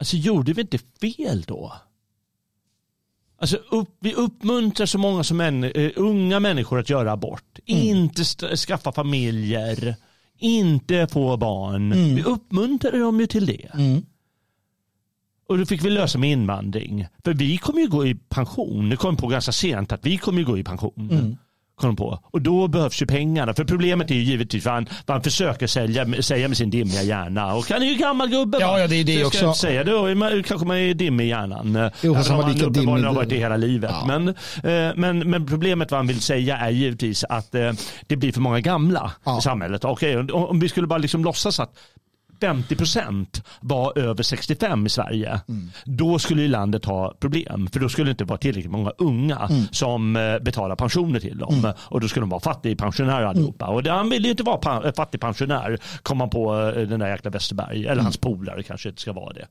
alltså gjorde vi inte fel då? Alltså upp, vi uppmuntrar så många som män, eh, unga människor att göra abort. Inte st- skaffa familjer. Inte få barn. Vi uppmuntrar dem ju till det. Och då fick vi lösa med invandring. För vi kommer ju gå i pension. Det kom på ganska sent att vi kommer ju gå i pension. Kom de på. Och då behövs ju pengarna. För problemet är ju givetvis vad han, vad han försöker sälja, säga med sin dimmiga hjärna. Och han är ju gammal gubbe. Ja, ja, det är det Så också. ska säga. Då man, kanske man är dimmig i hjärnan. Jo, fast han var lika dimmig har varit det hela livet. Ja. Men, eh, men, men problemet vad han vill säga är givetvis att eh, det blir för många gamla Ja. i samhället. Okej, om- om vi skulle bara liksom låtsas att 50 procent var över 65 i Sverige, Mm. då skulle ju landet ha problem. För då skulle det inte vara tillräckligt många unga Mm. som eh, betalar pensioner till dem. Och då skulle de vara fattigpensionärer Mm. allihopa. Och han ville ju inte vara pa- fattigpensionär, kom man på eh, den där jäkla Westerberg. Eller Mm. hans polare kanske inte ska vara det.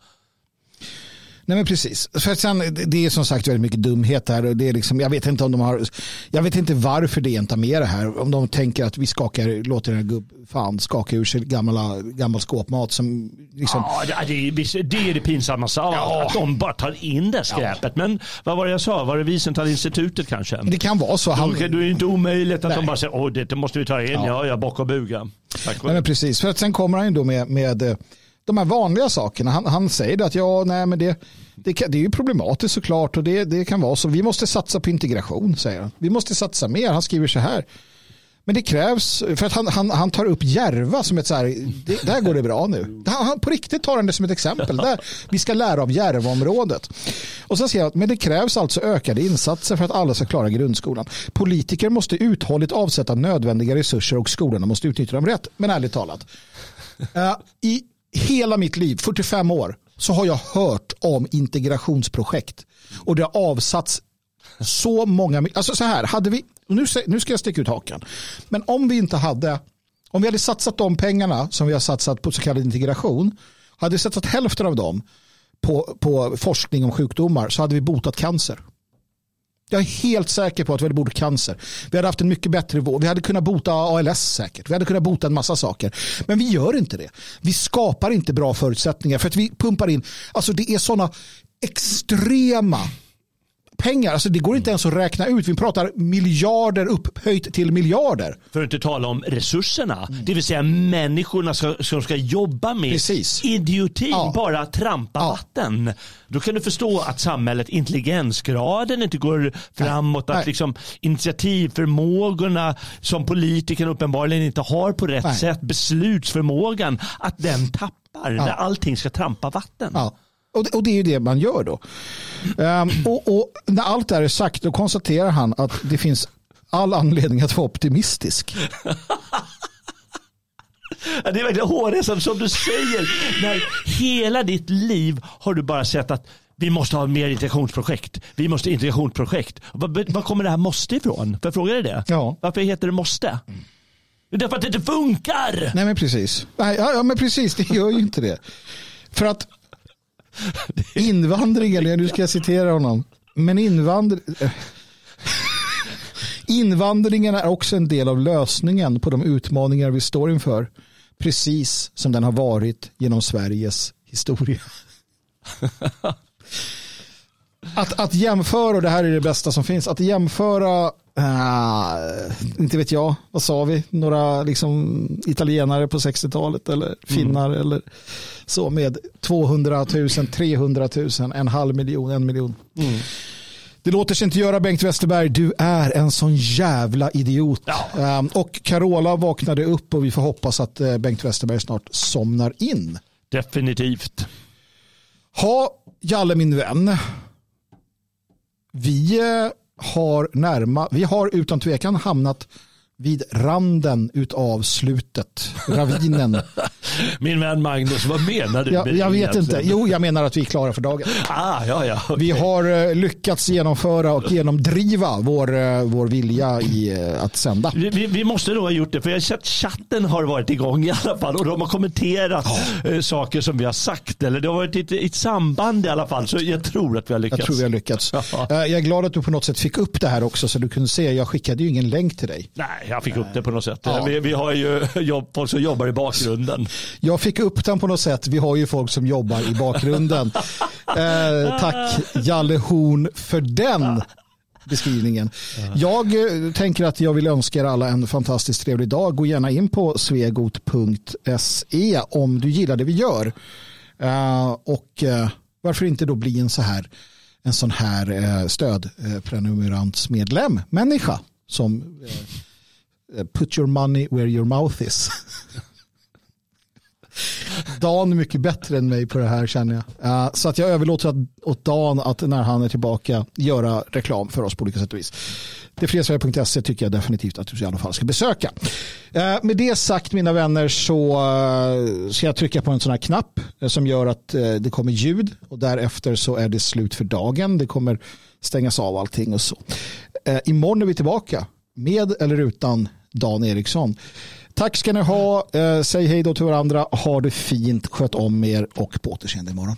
Nej men precis. För att sen, det- det är som sagt väldigt mycket dumhet här. Och det är liksom, jag vet inte om de har, jag vet inte varför det inte har med det här. Om de tänker att vi skakar, låter den här gubb, fan skaka ur sig gamla, gammal skåpmat som liksom, Ja, det, det, är- det är det pinsammaste av allt, att de bara tar in det skräpet. Men vad var det jag sa? Var det Wiesenthal-institutet kanske? det kan vara så. Han, då är det inte omöjligt att Nej. de bara säger åh det måste vi ta in, ja, ja bock och buga. Tack. Nej, men precis, för att sen kommer han ju då med, med eh, de här vanliga sakerna. Han, han säger att ja, nej, men det, det, kan, det är ju problematiskt såklart och det, det kan vara så. Vi måste satsa på integration, säger han. Vi måste satsa mer. Han skriver så här. Men det krävs, för att han, han, han tar upp Järva som ett så här, det, där går det bra nu. Han, han, på riktigt tar han det som ett exempel. Där, vi ska lära av Järvaområdet. Och så säger han men det krävs alltså ökade insatser för att alla ska klara grundskolan. Politiker måste uthålligt avsätta nödvändiga resurser och skolorna måste utnyttja dem rätt. Men ärligt talat, uh, i hela mitt liv, 45 år, så har jag hört om integrationsprojekt. Och det har avsatts så många, alltså så här, hade vi, nu, nu ska jag sticka ut hakan, men om vi inte hade, om vi hade satsat de pengarna som vi har satsat på så kallad integration, hade vi satsat hälften av dem på, på forskning om sjukdomar så hade vi botat cancer. Jag är helt säker på att vi hade bort cancer. Vi hade haft en mycket bättre vård. Vi hade kunnat bota ALS säkert. Vi hade kunnat bota en massa saker. Men vi gör inte det. Vi skapar inte bra förutsättningar för att vi pumpar in. Alltså det är sådana extrema pengar. Alltså det går inte ens att räkna ut. Vi pratar miljarder upphöjt till miljarder. För att inte tala om resurserna, det vill säga människorna ska, som ska jobba med Precis. idiotin, Ja. bara trampa Ja. vatten. Då kan du förstå att samhället, intelligensgraden inte går framåt, att Nej. liksom initiativförmågorna som politikerna uppenbarligen inte har på rätt Nej. sätt, beslutsförmågan, att den tappar när allting ska trampa vatten. Ja. Och, det, och det är ju det man gör då. Ehm, och, och när allt det här är sagt då konstaterar han att det finns all anledning att vara optimistisk. Det är verkligen hårresande som du säger. När hela ditt liv har du bara sett att vi måste ha mer integrationsprojekt. Vi måste ha integrationsprojekt. Var, kommer det här måste ifrån? Får jag fråga dig det? Ja. Varför heter det måste? Det är därför att det inte funkar. Nej men precis. Nej, ja, ja men precis, det gör ju inte det. För att invandring, eller nu ska jag citera honom. Men invandring... Invandringen är också en del av lösningen på de utmaningar vi står inför. Precis som den har varit genom Sveriges historia. att, att jämföra, och det här är det bästa som finns, att jämföra, äh, inte vet jag, vad sa vi, några liksom, italienare på 60-talet eller finnar mm. eller så med 200 000, 300 000, en halv miljon, en miljon. Mm. Det låter sig inte göra Bengt Westerberg. Du är en sån jävla idiot. Ja. Um, och Carola vaknade upp och vi får hoppas att uh, Bengt Westerberg snart somnar in. Definitivt. Ha, Jalle min vän. Vi uh, har närma, vi har utan tvekan hamnat vid randen av slutet, ravinen. Min vän Magnus, vad menar du? Jag, jag vet inte. Jo, jag menar att vi är klara för dagen. Ah, ja, ja, okay. Vi har uh, lyckats genomföra och genomdriva vår, uh, vår vilja i uh, att sända. Vi, vi, vi, måste nog ha gjort det, för jag har sett chatten har varit igång i alla fall och de har kommenterat oh. saker som vi har sagt. Eller det har varit ett, ett samband i alla fall, så jag tror att vi har lyckats. Jag tror vi har lyckats. jag är glad att du på något sätt fick upp det här också, så du kunde se. Jag skickade ju ingen länk till dig. Nej, jag fick upp det på något sätt. Ja. Vi, vi, har ju jobb, folk som jobbar i bakgrunden. Jag fick upp den på något sätt. Vi har ju folk som jobbar i bakgrunden. eh, tack Jalle Horn för den beskrivningen. Jag eh, tänker att jag vill önska er alla en fantastiskt trevlig dag. Gå gärna in på svegot.se om du gillar det vi gör. Uh, och uh, varför inte då bli en så här en sån här stödprenumerantsmedlem, människa som Eh, Eh, put your money where your mouth is. Dan är mycket bättre än mig på det här känner jag. Uh, så att jag överlåter åt Dan att när han är tillbaka göra reklam för oss på olika sätt och vis. Detfriasverige.se tycker jag definitivt att du i alla fall ska besöka. Uh, med det sagt mina vänner så uh, ska jag trycka på en sån här knapp som gör att det kommer ljud och därefter så är det slut för dagen. Det kommer stängas av allting och så. imorgon är vi tillbaka med eller utan Dan Eriksson. Tack ska ni ha. Eh, säg hej då till varandra. Ha det fint. Sköt om er och på återseende imorgon.